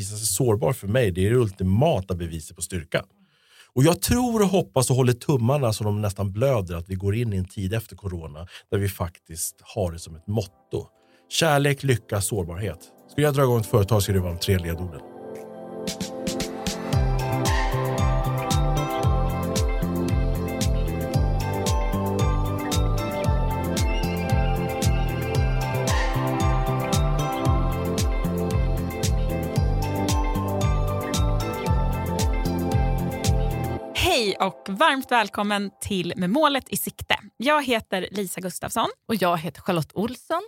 visa sig sårbar för mig, det är det ultimata beviset på styrka. Och jag tror och hoppas och håller tummarna så de nästan blöder att vi går in i en tid efter corona där vi faktiskt har det som ett motto. Kärlek, lycka, sårbarhet. Skulle jag dra igång ett företag skulle det vara de tre ledorden. Och varmt välkommen till Med målet i sikte. Jag heter Lisa Gustafsson. Och jag heter Charlotte Olsson.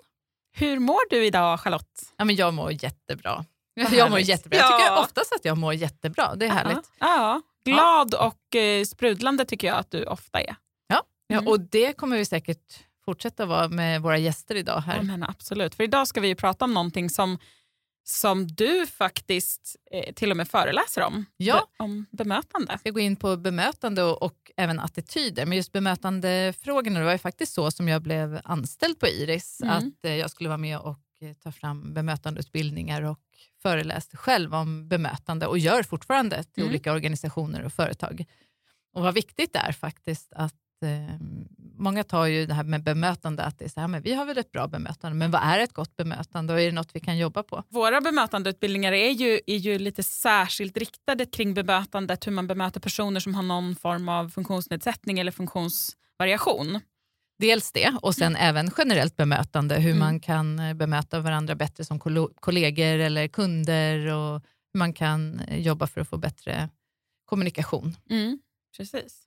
Hur mår du idag Charlotte? Ja, men jag mår jättebra. Jag mår jättebra. Jag tycker oftast att jag mår jättebra. Det är härligt. Ja, glad och eh, sprudlande tycker jag att du ofta är. Ja. Ja, Mm. och det kommer vi säkert fortsätta vara med våra gäster idag. här. Ja, men absolut. För idag ska vi ju prata om någonting som, som du faktiskt eh, till och med föreläser om. Ja. Om bemötande. Jag ska gå in på bemötande och, och även attityder. Men just bemötandefrågorna, det var ju faktiskt så som jag blev anställd på Iris. Mm. Att eh, jag skulle vara med och eh, ta fram bemötandeutbildningar och föreläste själv om bemötande och gör fortfarande till Mm. olika organisationer och företag. Och vad viktigt det är faktiskt att eh, många tar ju det här med bemötande att det är så här, men vi har väl ett bra bemötande, men vad är ett gott bemötande och är det något vi kan jobba på? Våra bemötandeutbildningar är ju, är ju lite särskilt riktade kring bemötandet, hur man bemöter personer som har någon form av funktionsnedsättning eller funktionsvariation. Dels det och sen även generellt bemötande, hur Mm. man kan eh, bemöta varandra bättre som kollegor eller kunder och hur man kan eh, jobba för att få bättre kommunikation. Mm. Precis.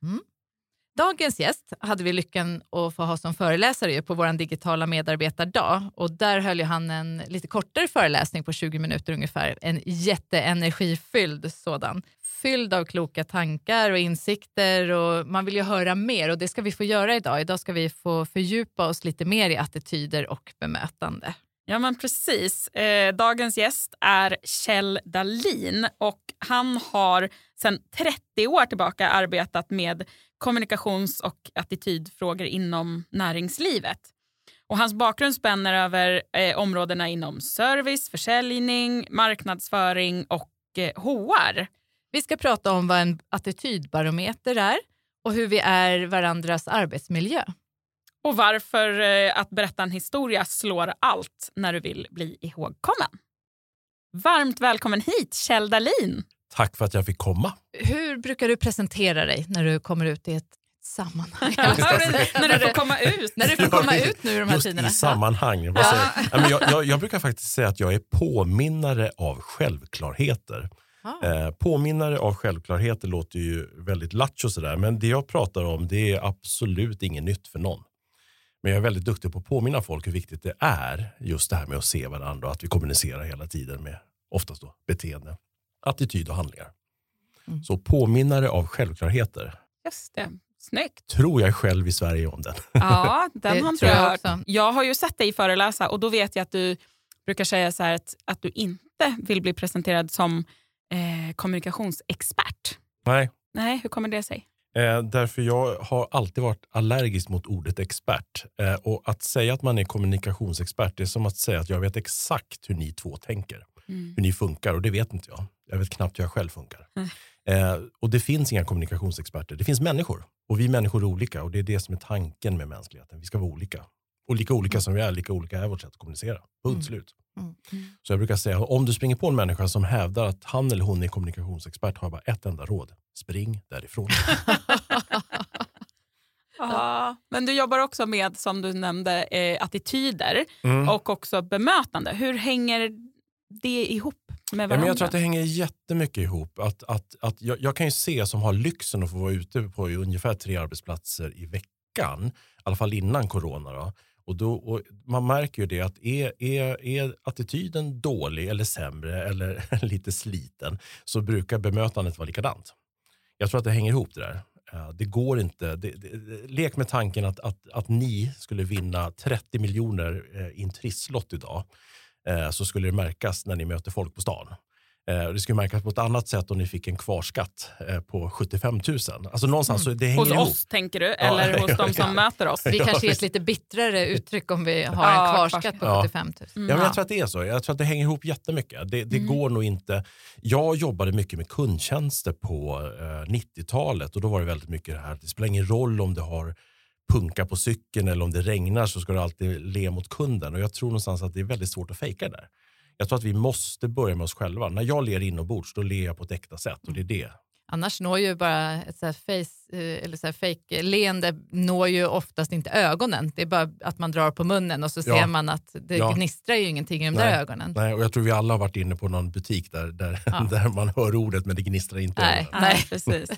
Dagens gäst hade vi lyckan att få ha som föreläsare ju på vår digitala medarbetardag och där höll ju han en lite kortare föreläsning på 20 minuter ungefär. En jätteenergifylld sådan. Fylld av kloka tankar och insikter och man vill ju höra mer och det ska vi få göra idag. Idag ska vi få fördjupa oss lite mer i attityder och bemötande. Ja men precis. Eh, dagens gäst är Kjell Dahlin och han har sedan 30 år tillbaka arbetat med kommunikations och attitydfrågor inom näringslivet. Och hans bakgrund spänner över eh, områdena inom service, försäljning, marknadsföring och eh, HR. Vi ska prata om vad en attitydbarometer är och hur vi är varandras arbetsmiljö. Och varför eh, att berätta en historia slår allt när du vill bli ihågkommen. Varmt välkommen hit Kjell Dahlin. Tack för att jag fick komma. Hur brukar du presentera dig när du kommer ut i ett sammanhang? när du får komma ut. När du får komma ut nu i de här Just tiderna. i sammanhang. Ja, jag, jag, jag brukar faktiskt säga att jag är påminnare av självklarheter. Ja. Eh, påminnare av självklarheter låter ju väldigt lattjo sådär, men det jag pratar om det är absolut inget nytt för någon. Men jag är väldigt duktig på att påminna folk hur viktigt det är just det här med att se varandra och att vi kommunicerar hela tiden med oftast då beteende, attityd och handlingar. Mm. Så påminnare av självklarheter Just det. Snyggt. tror jag själv i Sverige om den. Ja, den har inte jag jag hört. också. Jag har ju sett dig föreläsa och då vet jag att du brukar säga så här att, att du inte vill bli presenterad som eh, kommunikationsexpert. Nej, Nej, hur kommer det sig? Eh, därför jag har alltid varit allergisk mot ordet expert. Eh, och att säga att man är kommunikationsexpert det är som att säga att jag vet exakt hur ni två tänker. Mm. Hur ni funkar och det vet inte jag. Jag vet knappt hur jag själv funkar. Mm. Eh, och det finns inga kommunikationsexperter. Det finns människor. Och vi människor är olika och det är det som är tanken med mänskligheten. Vi ska vara olika. Och lika olika som vi är, lika olika är vårt sätt att kommunicera. Punkt Mm. slut. Mm. Så jag brukar säga, om du springer på en människa som hävdar att han eller hon är kommunikationsexpert har jag bara ett enda råd. Spring därifrån. Ja. Men du jobbar också med, som du nämnde, eh, attityder Mm. och också bemötande. Hur hänger det ihop med Ja, varandra? men jag tror att det hänger jättemycket ihop. Att, att, att jag, jag kan ju se som har lyxen att få vara ute på ungefär tre arbetsplatser i veckan, i alla fall innan corona. Då. Och då, och man märker ju det att är, är, är attityden dålig eller sämre eller lite sliten så brukar bemötandet vara likadant. Jag tror att det hänger ihop det där. Det går inte. Det, det, det- lek med tanken att, att, att ni skulle vinna 30 miljoner eh, i en trisslott idag. Eh, så skulle det märkas när ni möter folk på stan. Eh, det skulle märkas på ett annat sätt om ni fick en kvarskatt eh, på 75 000. Alltså någonstans så det hänger Hos ihop. oss tänker du, eller hos de som möter oss? Vi Ja, kanske ger ett lite bittrare uttryck om vi har Ja, en kvarskatt på Ja. 75 000. Mm. Ja, men jag tror att det är så. Jag tror att det hänger ihop jättemycket. Det, det går nog inte. Jag jobbade mycket med kundtjänster på eh, 90-talet och då var det väldigt mycket det här. Det spelar ingen roll om du har punka på cykeln eller om det regnar så ska du alltid le mot kunden. Och jag tror någonstans att det är väldigt svårt att fejka det där. Jag tror att vi måste börja med oss själva. När jag ler inombords, då ler jag på ett äkta sätt och det är det. Annars når ju bara ett så här face, eh, eller så här fake leende når ju oftast inte ögonen. Det är bara att man drar på munnen och så Ja. ser man att det Ja. gnistrar ju ingenting i de Nej. där ögonen. Nej, och jag tror vi alla har varit inne på någon butik där, där, Ja. där man hör ordet men det gnistrar inte. Nej. Nej, precis.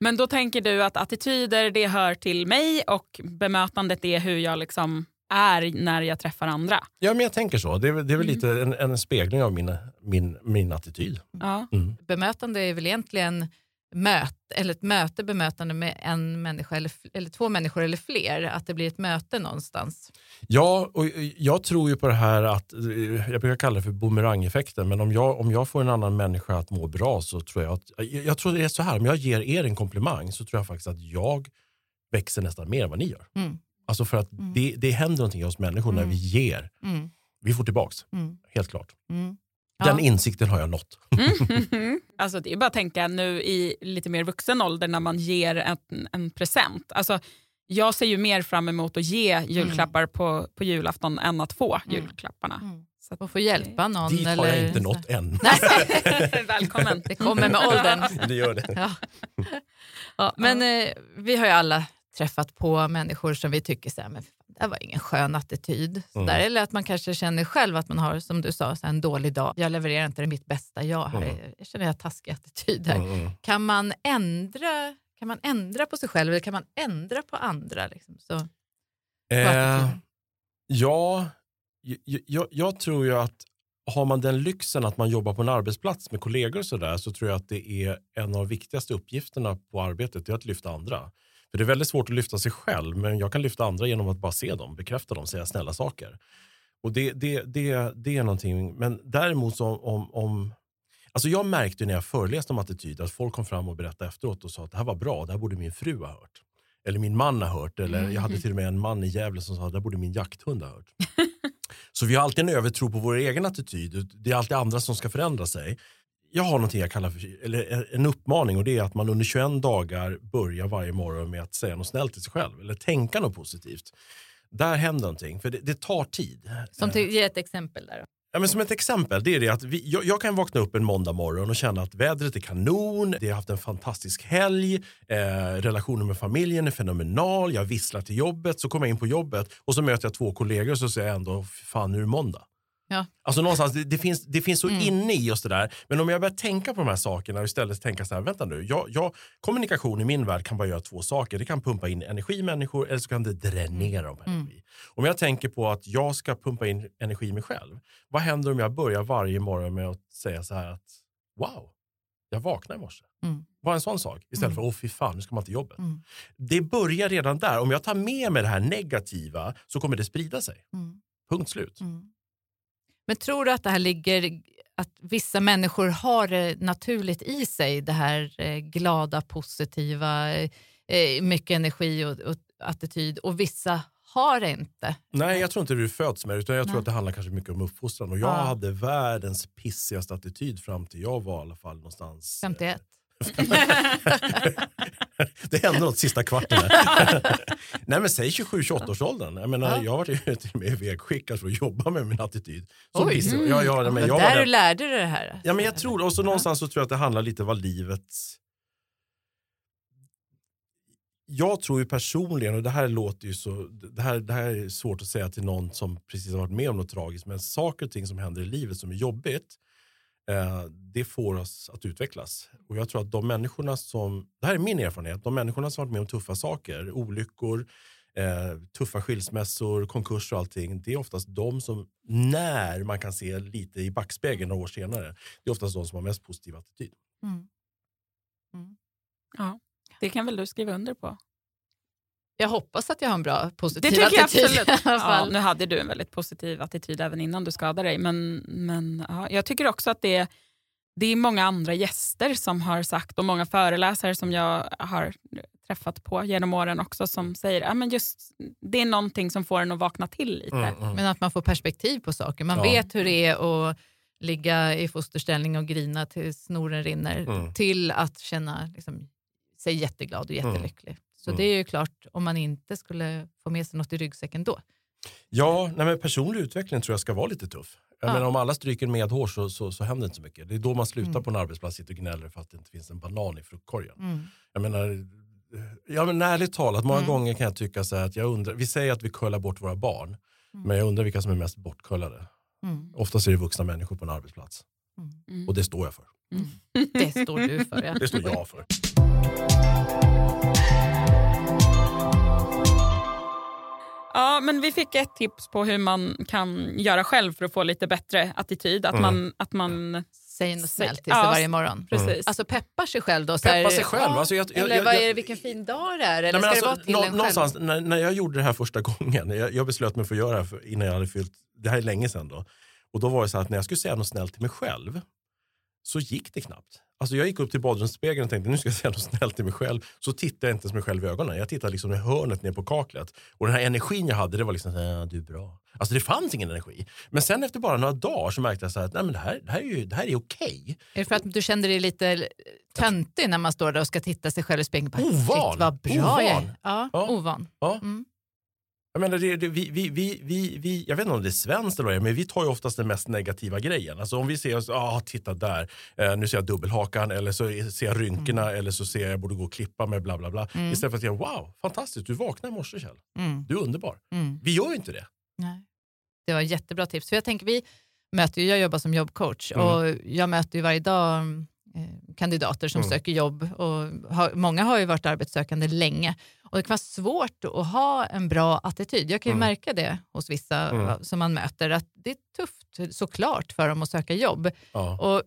Men då tänker du att attityder det hör till mig och bemötandet är hur jag liksom är när jag träffar andra. Ja, men jag tänker så. Det är, väl- det är väl Mm. lite en, en spegling av min, min, min attityd. Ja. Mm. Bemötande är väl egentligen möt, eller ett möte bemötande med en människa eller, eller två människor eller fler. Att det blir ett möte någonstans. Ja, och jag tror ju på det här att, eh, jag brukar kalla det för boomerangeffekten, men om jag, om jag får en annan människa att må bra så tror jag att, jag tror det är så här, om jag ger er en komplimang så tror jag faktiskt att jag växer nästan mer än vad ni gör. Mm. Alltså för att Mm. det, det händer någonting hos människor när Mm. vi ger. Mm. Vi får tillbaks, Mm. helt klart. Mm. Den Ja. insikten har jag nått. Mm. Alltså det är bara att tänka nu i lite mer vuxen ålder när man ger en, en present. Alltså, jag ser ju mer fram emot att ge julklappar på, på julafton än att få Mm. julklapparna. Mm. Så att, Och få hjälpa någon. Dit har eller jag inte nått än. Välkommen. Det kommer med åldern. det gör det. Ja. Ja, men eh, vi har ju alla träffat på människor som vi tycker så här, men det var ingen skön attityd. Mm. där. Eller att man kanske känner själv att man har, som du sa, en dålig dag. Jag levererar inte mitt bästa jag här. Mm. Jag känner jag taskig attityd här. Mm, mm. Kan, man ändra, kan man ändra på sig själv eller kan man ändra på andra? Liksom? Så, Eh, ja, jag, jag, jag tror ju att har man den lyxen att man jobbar på en arbetsplats med kollegor och sådär så tror jag att det är en av de viktigaste uppgifterna på arbetet, det är att lyfta andra. För det är väldigt svårt att lyfta sig själv, men jag kan lyfta andra genom att bara se dem, bekräfta dem, säga snälla saker. Och det, det, det, det är någonting, men däremot så om, om Alltså jag märkte när jag föreläste om attityd att folk kom fram och berättade efteråt och sa att det här var bra, det här borde min fru ha hört. Eller min man har hört. Eller jag hade till och med en man i Gävle som sa att det här borde min jakthund ha hört. Så vi har alltid en övertro på vår egen attityd. Det är alltid andra som ska förändra sig. Jag har någonting jag kallar för eller en uppmaning och det är att man under 21 dagar börjar varje morgon med att säga något snällt till sig själv eller tänka något positivt. Där händer någonting, för det, det tar tid. som till, ge ett exempel där. Då. Ja, men som ett exempel, det är det att vi, jag, jag kan vakna upp en måndag morgon och känna att vädret är kanon, det har haft en fantastisk helg, eh, relationen med familjen är fenomenal, jag visslar till jobbet, så kommer jag in på jobbet och så möter jag två kollegor och så säger jag ändå, fan nu är det måndag. Ja. Alltså någonstans, det, det, finns, det finns så Mm. inne i oss det där. Men om jag börjar tänka på de här sakerna och istället tänka så här, vänta nu, jag, jag, kommunikation i min värld kan bara göra två saker. Det kan pumpa in energi i människor eller så kan det dränera dem på Mm. Om jag tänker på att jag ska pumpa in energi i mig själv, vad händer om jag börjar varje morgon med att säga så här att wow, jag vaknade i morse. Mm. Bara en sån sak. Istället Mm. för åh fy fan, nu ska man till jobbet. Mm. Det börjar redan där. Om jag tar med mig det här negativa så kommer det sprida sig. Mm. Punkt slut. Mm. Men tror du att det här ligger, att vissa människor har det naturligt i sig, det här eh, glada, positiva, eh, mycket energi och, och attityd och vissa har det inte? Nej, jag tror inte du föds med det, utan jag tror Nej. att det handlar kanske mycket om uppfostran. Och jag Ja. hade världens pissigaste attityd fram till jag var i alla fall någonstans... 51? det hände något sista kvarten. Nej men säg 27-28 års åldern. Jag menar, Ja. jag har varit till och med ivägskickad för att jobba med min attityd. Som Oj. Mm. Ja, ja, men jag var där du lärde dig det här? Ja, men jag tror Och så någonstans så tror jag att det handlar lite vad livet... Jag tror ju personligen, och det här låter ju så... Det här, det här är svårt att säga till någon som precis har varit med om något tragiskt, men saker och ting som händer i livet som är jobbigt, det får oss att utvecklas. Och jag tror att de människorna som... Det här är min erfarenhet. De människorna som har varit med om tuffa saker, olyckor, eh, tuffa skilsmässor, konkurs och allting. Det är oftast de som, när man kan se lite i backspegeln några år senare, det är oftast de som har mest positiv attityd. Mm. Ja, det kan väl du skriva under på? Jag hoppas att jag har en bra positiv Det tycker jag attityd absolut. i alla Ja, nu hade du en väldigt positiv attityd även innan du skadade dig. Men, men ja, jag tycker också att det, det är många andra gäster som har sagt och många föreläsare som jag har träffat på genom åren också som säger att ja, det är någonting som får en att vakna till lite. Mm, mm. Men att man får perspektiv på saker. Man Ja. vet hur det är att ligga i fosterställning och grina tills snoren rinner Mm. till att känna liksom, sig jätteglad och jättelycklig. Så Mm. det är ju klart om man inte skulle få med sig något i ryggsäcken då. Ja, nej, men personlig utveckling tror jag ska vara lite tuff. Jag Ja. menar, om alla stryker med hår så, så, så händer inte så mycket. Det är då man slutar Mm. på en arbetsplats och gnäller för att det inte finns en banan i fruktkorgen. Mm. Jag menar, ja, men ärligt talat, många Mm. gånger kan jag tycka så att jag undrar, vi säger att vi kollar bort våra barn, Mm. men jag undrar vilka som är mest bortkollade. Mm. Oftast är det vuxna människor på en arbetsplats. Mm. Och det står jag för. Det står du för. Ja. Det står jag för. Ja, men vi fick ett tips på hur man kan göra själv för att få lite bättre attityd. Att Mm. man, att man Säg något snällt till ja, sig varje morgon. precis. Alltså peppar sig själv då? Så här, Peppa sig själv. ja, Alltså, jag- jag- eller jag- vad jag- är det, vilken fin dag det är? Eller Nej, men ska alltså, det vara till nå- en någonstans, själv? när, när jag gjorde det här första gången, jag, jag beslöt mig för att göra det här för, innan jag hade fyllt, det här är länge sedan då. Och då var det så att när jag skulle säga något snällt till mig själv så gick det knappt. Alltså jag gick upp till badrumsspegeln och tänkte nu ska jag säga något snällt till mig själv. Så tittade jag inte ens mig själv i ögonen. Jag tittade liksom i hörnet ner på kaklet. Och den här energin jag hade, det var liksom så här, ja, du är bra. Alltså det fanns ingen energi. Men sen efter bara några dagar så märkte jag så här att nej, men det, här, det här är ju det här är okej. Är det för att du kände dig lite töntig när man står där och ska titta sig själv i spegeln? Ovan. Shit, vad bra Ovan. jag är. Ja, Ja. ovan. Ja. Mm. Jag, menar, det, det, vi, vi, vi, vi, jag vet inte om det är svenskt eller vad men vi tar ju oftast den mest negativa grejen. Alltså om vi ser oss, ah, titta där, eh, nu ser jag dubbelhakan eller så ser jag rynkorna eller så ser jag jag borde gå och klippa mig bla bla bla. Mm. Istället för att säga wow, fantastiskt, du vaknade i morse Kjell. Mm. Du är underbar. Mm. Vi gör ju inte det. Nej. Det var jättebra tips. För jag tänker, vi möter ju, jag jobbar som jobbcoach Mm. och jag möter ju varje dag eh, kandidater som Mm. söker jobb. Och har, många har ju varit arbetssökande länge. Och det kan vara svårt att ha en bra attityd. Jag kan ju Mm. märka det hos vissa Mm. som man möter, att det är tufft såklart för dem att söka jobb. Ja. Och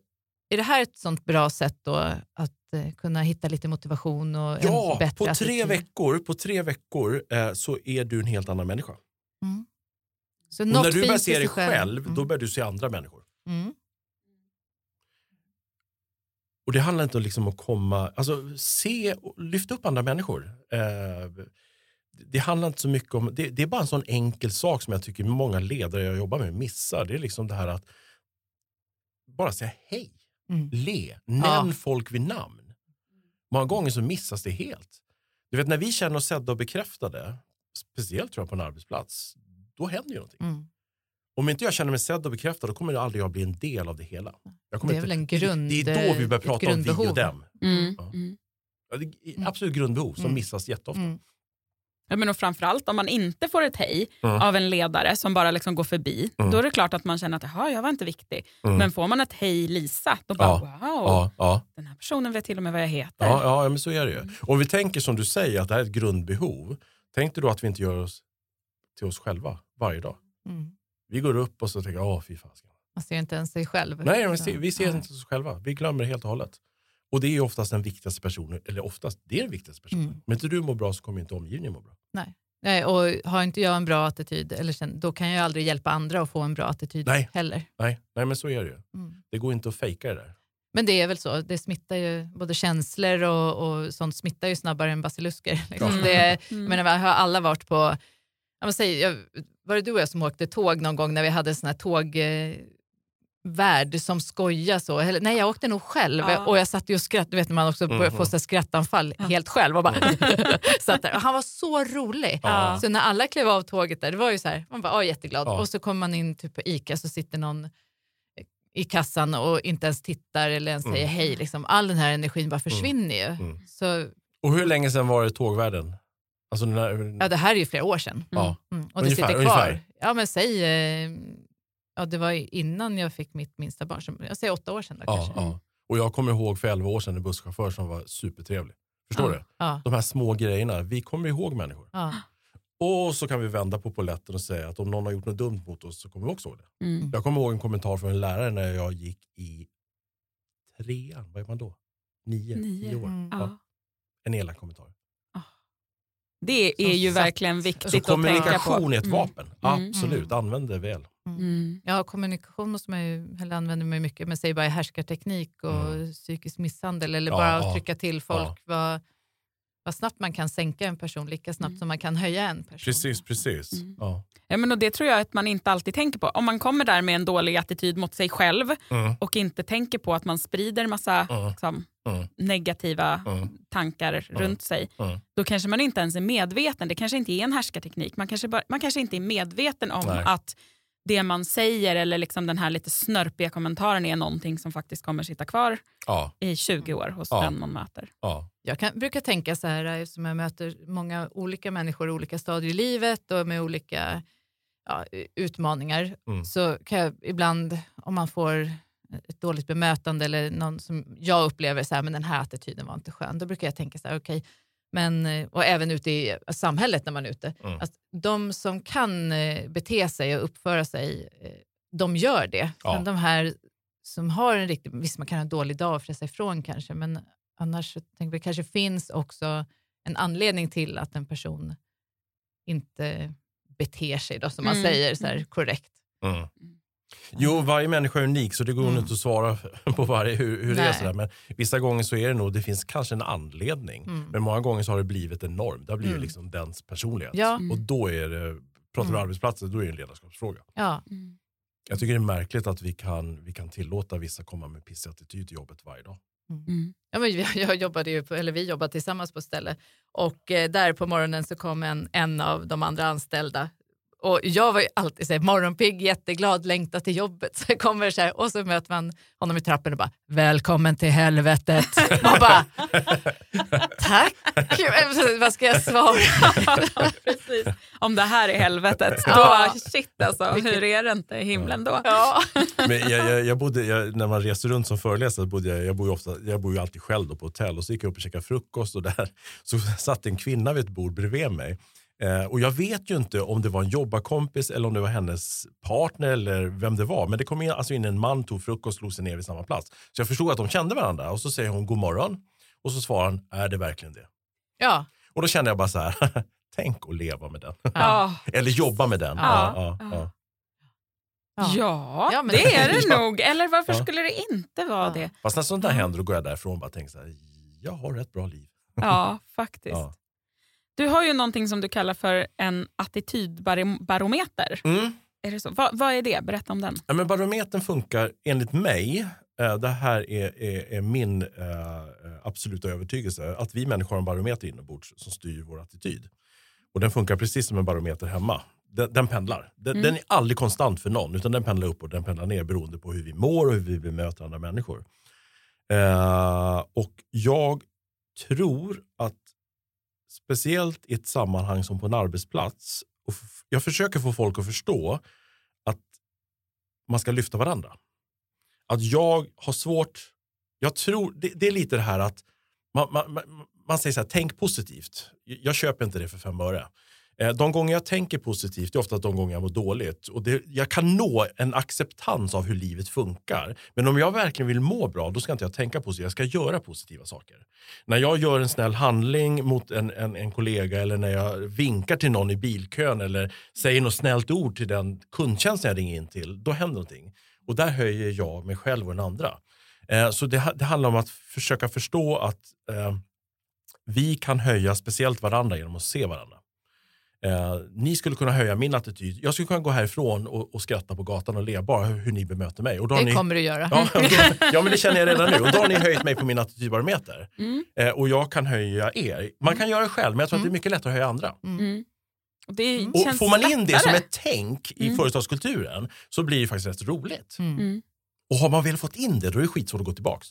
är det här ett sånt bra sätt då att eh, kunna hitta lite motivation och en Ja, bättre på tre attityd? veckor, på tre veckor eh, så är du en helt annan människa. Mm. När du börjar se dig själv, Mm. då börjar du se andra människor. Och det handlar inte om liksom att komma, alltså se och lyfta upp andra människor. Eh, det handlar inte så mycket om, det, det är bara en sån enkel sak som jag tycker många ledare jag jobbar med missar. Det är liksom det här att bara säga hej, Mm. le, nämn Ja. folk vid namn. Många gånger så missas det helt. Du vet när vi känner oss sedda och bekräftade, speciellt tror jag på en arbetsplats, då händer ju någonting. Mm. Om inte jag känner mig sedd och bekräftad då kommer aldrig jag bli en del av det hela. Jag kommer Det är väl en grund- det är då vi börjar prata om vi och dem. Mm. Ja. Mm. Ja, det är Mm. absolut grundbehov som Mm. missas jätteofta. Mm. Ja, men och framförallt om man inte får ett hej Mm. av en ledare som bara liksom går förbi, Mm. då är det klart att man känner att Jaha, jag var inte viktig. Mm. Men får man ett hej Lisa, då bara Ja. wow, Ja, ja, den här personen vet till och med vad jag heter. ja, ja, men så är det ju. Om vi tänker som du säger att det här är ett grundbehov. Tänk dig då att vi inte gör oss till oss själva varje dag. Vi går upp och så tänker åh fy fan. Man ser inte ens sig själv. Nej, men se- vi ser Nej. inte oss själva. Vi glömmer helt och hållet. Och det är oftast den viktigaste personen, eller oftast, det är den viktigaste personen. Mm. Men inte du mår bra så kommer inte omgivningen må bra. Nej, och har inte jag en bra attityd, eller sen, då kan jag aldrig hjälpa andra att få en bra attityd Nej. heller. Nej, nej men så är det ju. Mm. Det går inte att fejka det där. Men det är väl så, det smittar ju, både känslor och, och sånt smittar ju snabbare än basilusker. Liksom. Mm. Det, Mm. jag menar, har alla varit på, jag måste säga, jag, var det du och jag som åkte tåg någon gång när vi hade sån här tåg eh, värld som skojar så. Eller, nej, jag åkte nog själv Ja. och jag satt ju och skrattade. Du vet när man också börjar få Mhm. så skrattanfall helt själv. Och bara satt där. Och han var så rolig. Ja. Så när alla klev av tåget där, det var ju så här, man var jätteglad. Ja. Och så kommer man in typ på Ica så sitter någon i kassan och inte ens tittar eller ens Mm. säger hej. Liksom. All den här energin bara försvinner ju. Mm. Så Och hur länge sedan var det tågvärden? Alltså när, ja, det här är ju flera år sedan. ja. Mm. Och Ungefär, det sitter kvar. ungefär. Ja men säg, eh, ja, det var innan jag fick mitt minsta barn. Som, jag säger åtta år sedan då Ja, kanske. ja. Och jag kommer ihåg för 11 år sedan en busschaufför som var supertrevlig. Förstår ja. du? Ja, De här små grejerna, vi kommer ihåg människor. ja. Och så kan vi vända på poletten och säga att om någon har gjort något dumt mot oss så kommer vi också ihåg det. Mm. Jag kommer ihåg en kommentar från en lärare när jag gick i trean, vad är man då? Nio, Nio. tio år. Mm. Ja. En elak kommentar. Det är ju verkligen Så viktigt att tänka på. kommunikation är ett Mm. vapen. Mm. Absolut, använd det väl. Mm. Ja, kommunikation som jag ju, eller använder mig mycket, men säg bara härskarteknik och Mm. psykisk misshandel eller Ja, bara ja. att trycka till folk. Vad, vad snabbt man kan sänka en person, lika snabbt Mm. som man kan höja en person. Precis, precis. Mm. Ja. Ja, men och det tror jag att man inte alltid tänker på. Om man kommer där med en dålig attityd mot sig själv Mm. och inte tänker på att man sprider massa Mm. liksom, Mm. negativa Mm. tankar runt sig, Mm. då kanske man inte ens är medveten. Det kanske inte är en härskarteknik. Man kanske, bara, man kanske inte är medveten om Nej. att det man säger eller liksom den här lite snörpiga kommentaren är någonting som faktiskt kommer sitta kvar Ja, i 20 år hos Ja. den man möter. ja. Jag kan, brukar tänka så här, eftersom jag möter många olika människor i olika stadier i livet och med olika ja, utmaningar, Mm. så kan jag ibland, om man får ett dåligt bemötande eller någon som jag upplever så här, men den här attityden var inte skön, då brukar jag tänka så här, okej, men, eh, och även ute i samhället när man är ute, Mm. att de som kan eh, bete sig och uppföra sig, eh, de gör det. Ja. Men de här som har en riktig, visst man kan ha en dålig dag och fresta ifrån kanske, men annars tänker jag, det kanske finns också en anledning till att en person inte beter sig då, som man Mm. säger så här, korrekt. Mm. Jo, varje människa är unik så det går Mm. inte att svara på varje hur, hur det är. Sådär. Men vissa gånger så är det nog, det finns kanske en anledning. Mm. Men många gånger så har det blivit en norm. Det har blivit Mm. liksom dens personlighet. Ja. Mm. Och då är det, pratar vi Mm. arbetsplatser, då är det en ledarskapsfråga. Ja, Jag tycker det är märkligt att vi kan, vi kan tillåta vissa komma med pissig attityd till jobbet varje dag. Mm. Ja, men jag, jobbade ju på, eller vi jobbade tillsammans på ställe och eh, där på morgonen så kom en, en av de andra anställda och jag var ju alltid så här, morgonpigg, jätteglad, längtar till jobbet. Så jag kommer så här, och så möter man honom i trappen och bara “välkommen till helvetet”. Man bara “tack”. Vad ska jag svara? Precis. Om det här är helvetet, då Ja. shit alltså, hur är det inte i himlen då? Ja. Men jag, jag, jag bodde, jag, när man reser runt som föreläsare, bodde jag, jag, bor ju ofta, jag bor ju alltid själv då på hotell och så gick jag upp och käkade frukost och där så satt en kvinna vid ett bord bredvid mig. Eh, och jag vet ju inte om det var en jobbarkompis eller om det var hennes partner eller vem det var. Men det kom in, alltså in en man, tog frukost och slog sig ner vid samma plats. Så jag förstod att de kände varandra och så säger hon god morgon och så svarar han, är det verkligen det? ja. Och då kände jag bara så här, tänk att leva med den. Ja, eller jobba med den. Ja. Ja, ja, ja. Ja. ja, Ja, men- det är det Ja. nog. Eller varför Ja. skulle det inte vara Ja. det? Fast när sånt där händer då går jag därifrån och bara tänker så här, jag har ett bra liv. Ja, faktiskt. Du har ju någonting som du kallar för en attitydbarometer. Mm. Är det så? Va, vad är det? Berätta om den. Ja, men barometern funkar enligt mig, eh, det här är, är, är min eh, absoluta övertygelse, att vi människor har en barometer inombords som styr vår attityd. Och den funkar precis som en barometer hemma. Den, den pendlar. Den, Mm. den är aldrig konstant för någon, utan den pendlar upp och den pendlar ner beroende på hur vi mår och hur vi bemöter andra människor. Eh, och jag tror att speciellt i ett sammanhang som på en arbetsplats, och jag försöker få folk att förstå att man ska lyfta varandra. Att jag har svårt, jag tror, det, det är lite det här att man, man, man, man säger så här, tänk positivt. Jag köper inte det för fem öre. Eh, de gånger jag tänker positivt är ofta de gånger jag mår dåligt. Och det, jag kan nå en acceptans av hur livet funkar. Men om jag verkligen vill må bra, då ska inte jag tänka positivt. Jag ska göra positiva saker. När jag gör en snäll handling mot en, en, en kollega eller när jag vinkar till någon i bilkön eller säger något snällt ord till den kundtjänst jag ringer in till, då händer någonting. Och där höjer jag mig själv och den andra. Eh, så det, det handlar om att försöka förstå att eh, vi kan höja speciellt varandra genom att se varandra. Eh, ni skulle kunna höja min attityd. Jag skulle kunna gå härifrån och, och skratta på gatan och le bara hur, hur ni bemöter mig. Och då Det ni, kommer du göra. ja, då, ja, men det känner jag redan nu. Och då har ni höjt mig på min attitydbarometer. Mm. Eh, och jag kan höja er. Man kan göra det själv, men jag tror att det är mycket lättare att höja andra. Mm. Och det Och känns får man in det som lättare. ett tänk i Mm. företagskulturen så blir det faktiskt rätt roligt. Mm. Och har man väl fått in det, då är det skitsvårt att gå tillbaka.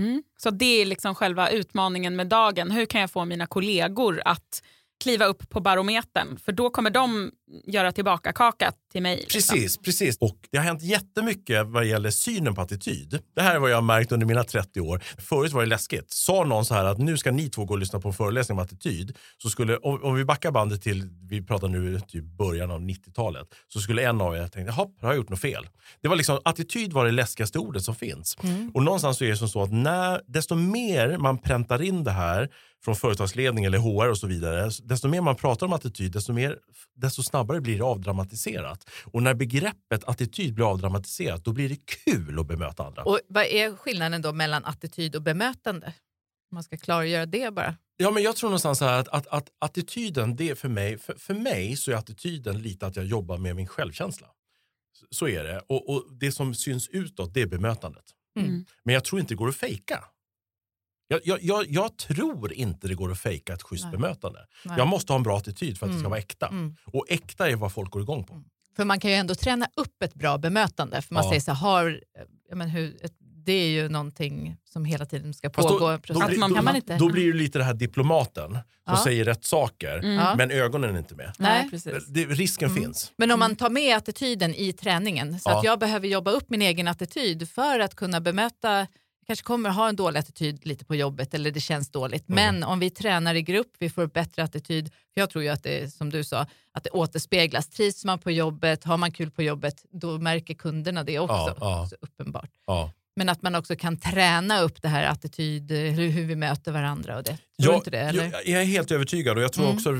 Mm. Så det är liksom själva utmaningen med dagen. Hur kan jag få mina kollegor att kliva upp på barometern? För då kommer de göra tillbaka kaka till mig. liksom. Precis, precis. Och det har hänt jättemycket vad gäller synen på attityd. Det här är vad jag har märkt under mina 30 år. Förut var det läskigt. Sa någon så här att nu ska ni två gå och lyssna på en föreläsning om attityd. Så skulle, om, om vi backar bandet till, vi pratar nu typ början av 90-talet, så skulle en av er tänka, jaha, har jag gjort något fel? Det var liksom, attityd var det läskigaste ordet som finns. Och någonstans så är det som så att när, desto mer man präntar in det här från företagsledning eller HR och så vidare, desto mer man pratar om attityd, desto, mer, desto snabbare blir det avdramatiserat. Och när begreppet attityd blir avdramatiserat, då blir det kul att bemöta andra. Och vad är skillnaden då mellan attityd och bemötande? Man ska klargöra det bara. Ja, men jag tror någonstans här att, att, att attityden, det är för mig, för, för mig så är attityden lite att jag jobbar med min självkänsla. Så, så är det. Och, och det som syns utåt, det är bemötandet. Mm. Men jag tror inte det går att fejka. Jag, jag, jag, jag tror inte det går att fejka ett schysst Nej. bemötande. Nej. Jag måste ha en bra attityd för att det ska Mm. vara äkta. Mm. Och äkta är vad folk går igång på. För man kan ju ändå träna upp ett bra bemötande. För man Ja. säger så här, men hur, ett, det är ju någonting som hela tiden ska pågå. då, en då, process. blir, man- då, kan man inte. då blir det lite det här diplomaten som Ja. säger rätt saker, Mm. Men ögonen är inte med. Nej. Det, risken Mm. finns. Men om man tar med attityden i träningen, så Ja. att jag behöver jobba upp min egen attityd för att kunna bemöta, kanske kommer ha en dålig attityd lite på jobbet eller det känns dåligt, Mm. men om vi tränar i grupp, vi får bättre attityd, för jag tror ju att det är som du sa, att det återspeglas. Trivs man på jobbet, har man kul på jobbet, då märker kunderna det också. Ja, ja. Så uppenbart. Ja. Men att man också kan träna upp det här attityd, hur, vi möter varandra och det. Tror Jag, inte det? Eller? jag, är helt övertygad och jag tror Mm. också, eh,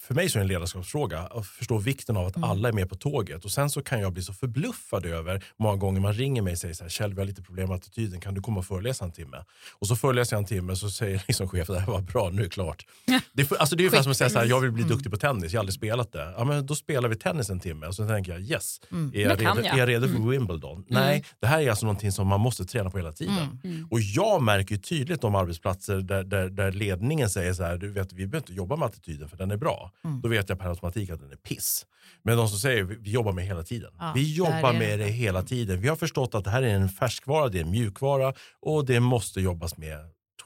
för mig så är det en ledarskapsfråga att förstå vikten av att Mm. alla är med på tåget. Och sen så kan jag bli så förbluffad över många gånger man ringer mig och säger så här, Kjell vi har lite problem med attityden, kan du komma och föreläsa en timme? Och så föreläser jag en timme och så säger liksom chefen, det här var bra, nu är det klart. Det alltså det är ungefär som att säga så här, jag vill bli Mm. duktig på tennis, jag har aldrig spelat det. Ja, men då spelar vi tennis en timme och så tänker jag yes, Mm. är, jag redo, jag. är jag redo för Mm. Wimbledon? Nej, det här är alltså någonting som man måste träna på hela tiden. Mm. Mm. Och jag märker ju tydligt de arbetsplatser där, där, där ledningen säger så här, du vet, vi behöver inte jobba med attityden för den är bra. Mm. Då vet jag per automatik att den är piss. Men de som säger, vi, vi jobbar med hela tiden. Ja, vi jobbar är med det. det hela tiden. Vi har förstått att det här är en färskvara, det är en mjukvara och det måste jobbas med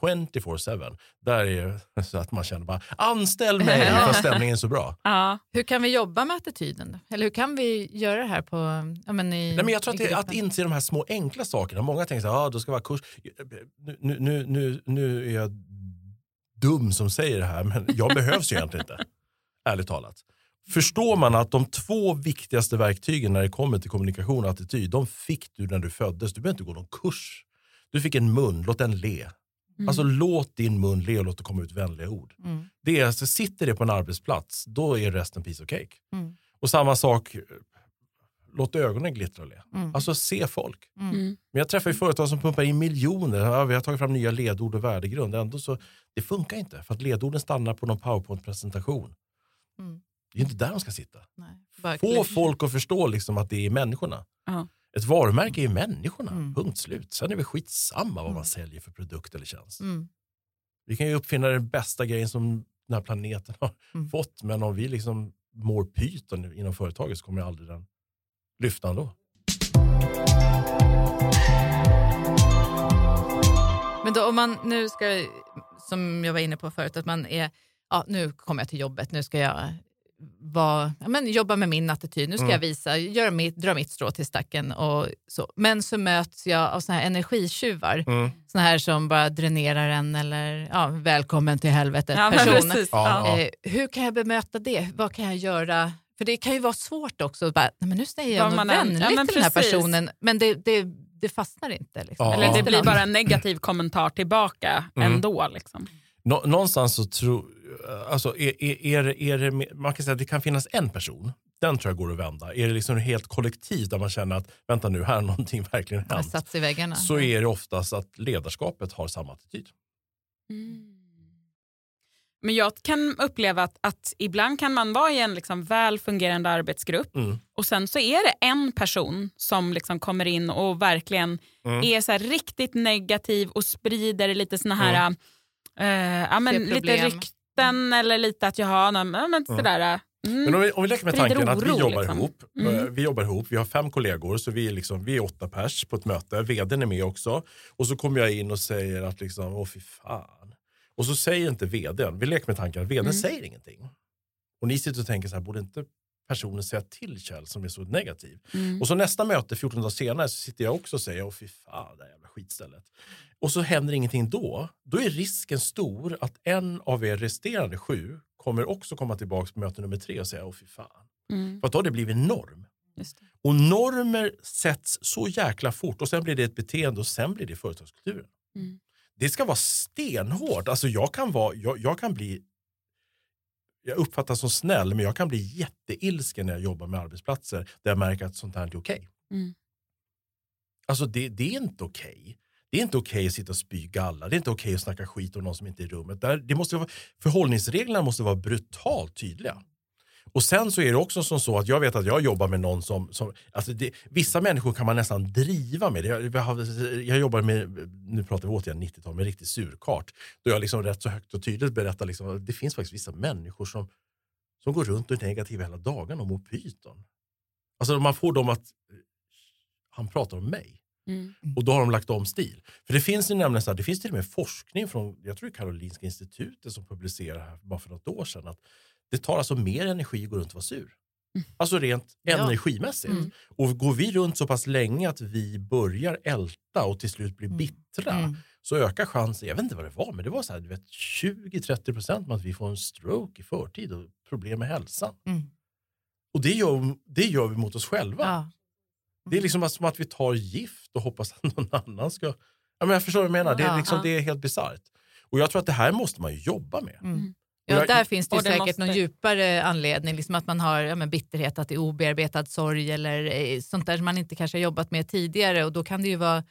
24-7. Där är det så att man känner bara, anställ mig för stämningen är så bra. Ja. Hur kan vi jobba med attityden? Då? Eller hur kan vi göra det här på, ja, men i, Nej, men jag tror att, det, att inse de här små enkla sakerna. Många tänker att ah, det ska vara kurs. Nu, nu, nu, nu är jag dum som säger det här, men jag behövs ju egentligen inte. Ärligt talat. Förstår man att de två viktigaste verktygen när det kommer till kommunikation och attityd, de fick du när du föddes. Du behöver inte gå någon kurs. Du fick en mun, låt den le. Mm. Alltså låt din mun le och låt det komma ut vänliga ord. Mm. Det är, alltså, sitter det på en arbetsplats, då är resten piece of cake. Mm. Och samma sak, låt ögonen glittra och le. Mm. Alltså se folk. Mm. Mm. Men jag träffar ju företag som pumpar in miljoner. Ja, vi har tagit fram nya ledord och värdegrund. Ändå så, det funkar inte för att ledorden stannar på någon powerpoint-presentation. Mm. Det är inte där de ska sitta. Nej, Få folk att förstå liksom att det är människorna. Ja. Ett varumärke är människorna. Mm. Punkt slut. Sen är det skitsamma vad Mm. man säljer för produkt eller tjänst. Mm. Vi kan ju uppfinna den bästa grejen som den här planeten har Mm. fått. Men om vi liksom mår pyton inom företaget så kommer aldrig den lyfta ändå. Men då om man nu ska, som jag var inne på förut, att man är, ja nu kommer jag till jobbet, nu ska jag vara, ja, men jobba med min attityd, nu ska Mm. jag visa, göra mitt, dra mitt strå till stacken och så. Men så möts jag av såna här energitjuvar, Mm. såna här som bara dränerar en eller ja, välkommen till helvetet Ja, person. Ja. Eh, hur kan jag bemöta det? Vad kan jag göra? För det kan ju vara svårt också. Bara, nej, men nu säger jag något vänligt ja, till den här personen, men det, det, det fastnar inte. Liksom. Ja. Eller det blir bara en negativ kommentar tillbaka Mm. ändå. Liksom. Nå, någonstans så tror alltså är, är, är, det- är det, man kan säga att det kan finnas en person, den tror jag går att vända. Är det liksom helt kollektivt där man känner att vänta nu, här har någonting verkligen hänt. satts i väggarna. Så är det oftast att ledarskapet har samma attityd. Men jag kan uppleva att, att ibland kan man vara i en liksom väl fungerande arbetsgrupp Mm. och sen så är det en person som liksom kommer in och verkligen Mm. är så här riktigt negativ och sprider lite såna här, eh, ja, men lite rykten eller lite att jaha, nej, men Mm. sådär. Mm. Men om vi, om vi leker med tanken att vi jobbar liksom. ihop. Mm. Eh, Vi jobbar ihop, vi har fem kollegor så vi är, liksom, vi är åtta pers på ett möte. Vdn är med också. Och så kommer jag in och säger att liksom, åh fy fan. Och så säger inte vdn, vi leker med tanken att vdn Mm. säger ingenting. Och ni sitter och tänker så här, borde inte personen säga till Kjell som är så negativ? Mm. Och så nästa möte 14 dagar senare så sitter jag också och säger, åh fy fan det här jävla skitstället. Och så händer ingenting då. Då är risken stor att en av er resterande sju kommer också komma tillbaka på möte nummer tre och säga, åh fy fan. Mm. För att då har det blivit norm. Det. Och normer sätts så jäkla fort och sen blir det ett beteende och sen blir det företagskulturen. Mm. Det ska vara stenhårt. Alltså jag kan, vara, jag, jag kan bli jag uppfattas som snäll, men jag kan bli jätteilsken när jag jobbar med arbetsplatser där jag märker att sånt här inte är okej. Mm. Alltså det, det är inte okej. Det är inte okej att sitta och spy galla. Det är inte okej att snacka skit om någon som inte är i rummet. Det måste vara, förhållningsreglerna måste vara brutalt tydliga. Och sen så är det också som så att jag vet att jag jobbar med någon som, som alltså det, vissa människor kan man nästan driva med. Jag, jag, jag jobbar med, nu pratar vi återigen 90-tal, med riktig surkart. Då jag liksom rätt så högt och tydligt berättar liksom att det finns faktiskt vissa människor som, som går runt och är negativa hela dagarna och mår pyton. Alltså man får dem att, han pratar om mig. Mm. Och då har de lagt om stil. För det finns ju nämligen så här, det finns till och med forskning från jag tror Karolinska institutet som publicerade här bara för något år sedan att det tar alltså mer energi att gå runt och vara sur. Alltså rent Ja. energimässigt. Mm. Och går vi runt så pass länge att vi börjar älta och till slut blir Mm. bittra Mm. så ökar chansen, jag vet inte vad det var, men det var så här, du vet, 20-30 procent med att vi får en stroke i förtid och problem med hälsan. Mm. Och det gör, det gör vi mot oss själva. Ja. Det är liksom som att vi tar gift och hoppas att någon annan ska... Ja, men jag förstår vad jag menar. Det är, liksom, det är helt bisarrt. Och jag tror att det här måste man ju jobba med. Mm. Och Ja, jag- där finns det, ju och det säkert måste- någon djupare anledning, liksom att man har ja, men bitterhet, att det är obearbetad sorg eller eh, sånt där som man inte kanske har jobbat med tidigare och då kan det ju vara,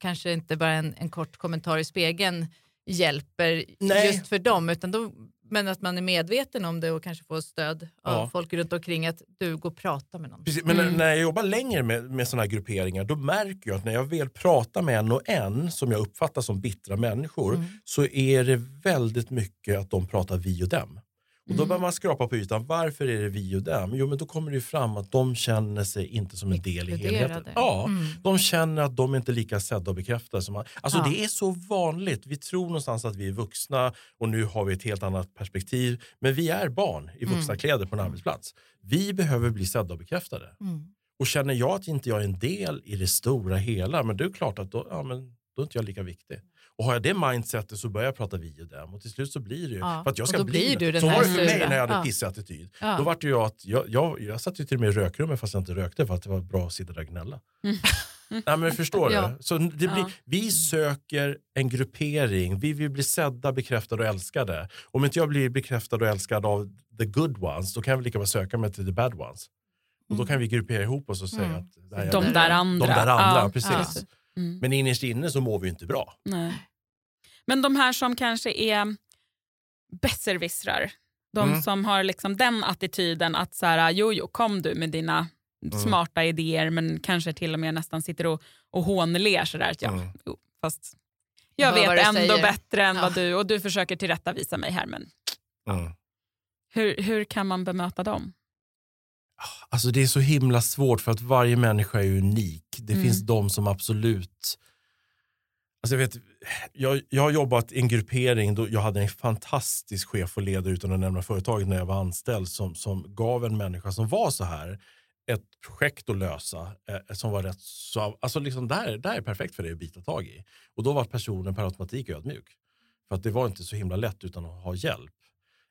kanske inte bara en, en kort kommentar i spegeln hjälper Nej. just för dem, utan då, men att man är medveten om det och kanske får stöd av Ja. folk runt omkring att du går och pratar med någon. Precis, men Mm. när jag jobbar längre med, med såna här grupperingar då märker jag att när jag väl pratar med en och en som jag uppfattar som bittra människor Mm. så är det väldigt mycket att de pratar vi och dem. Och då Mm. börjar man skrapa på ytan. Varför är det vi och dem? Jo, men då kommer det ju fram att de känner sig inte som en del i helheten. Ja, Mm. De känner att de inte är lika sedda och bekräftade. Som man. Alltså, Ja. Det är så vanligt. Vi tror någonstans att vi är vuxna och nu har vi ett helt annat perspektiv. Men vi är barn i vuxna Mm. kläder på en arbetsplats. Vi behöver bli sedda och bekräftade. Mm. Och känner jag att inte jag är en del i det stora hela, men det är klart att då, ja, men, då är inte jag lika viktig. Och har jag det mindsetet så börjar jag prata vi och dem och till slut så blir det ju... Ja, För att jag ska bli blir så var det för mig när jag hade Ja. pissig attityd. Ja. Då var det ju att jag, jag, jag satt ju till och med i rökrummet fast jag inte rökte för att det var bra att sitta där och gnälla. Nej, men förstår Ja. du? Så det blir, Ja. Vi söker en gruppering, vi vill bli sedda, bekräftade och älskade. Om inte jag blir bekräftad och älskad av the good ones, då kan jag väl lika väl söka mig till the bad ones. Och då kan vi gruppera ihop oss och säga Mm. att det här är- De där andra. de där andra, Ja, precis. Mm. Men innerst inne så mår vi inte bra. Nej. Men de här som kanske är besserwissrar, de Mm. som har liksom den attityden att så här, jo, jo, kom du med dina Mm. smarta idéer men kanske till och med nästan sitter och, och hånler sådär. att Ja, Mm. jo, fast jag Hör vet ändå säger. bättre än Ja. vad du och du försöker tillrättavisa mig här. Men Mm. hur, hur kan man bemöta dem? Alltså det är så himla svårt för att varje människa är unik. Det Mm. finns de som absolut... Alltså jag, vet, jag, jag har jobbat i en gruppering då jag hade en fantastisk chef och ledare utan att nämna företaget när jag var anställd som, som gav en människa som var så här ett projekt att lösa eh, som var rätt så... Alltså liksom där, där är perfekt för dig att bita tag i. Och då var personen per automatik ödmjuk. För att det var inte så himla lätt utan att ha hjälp.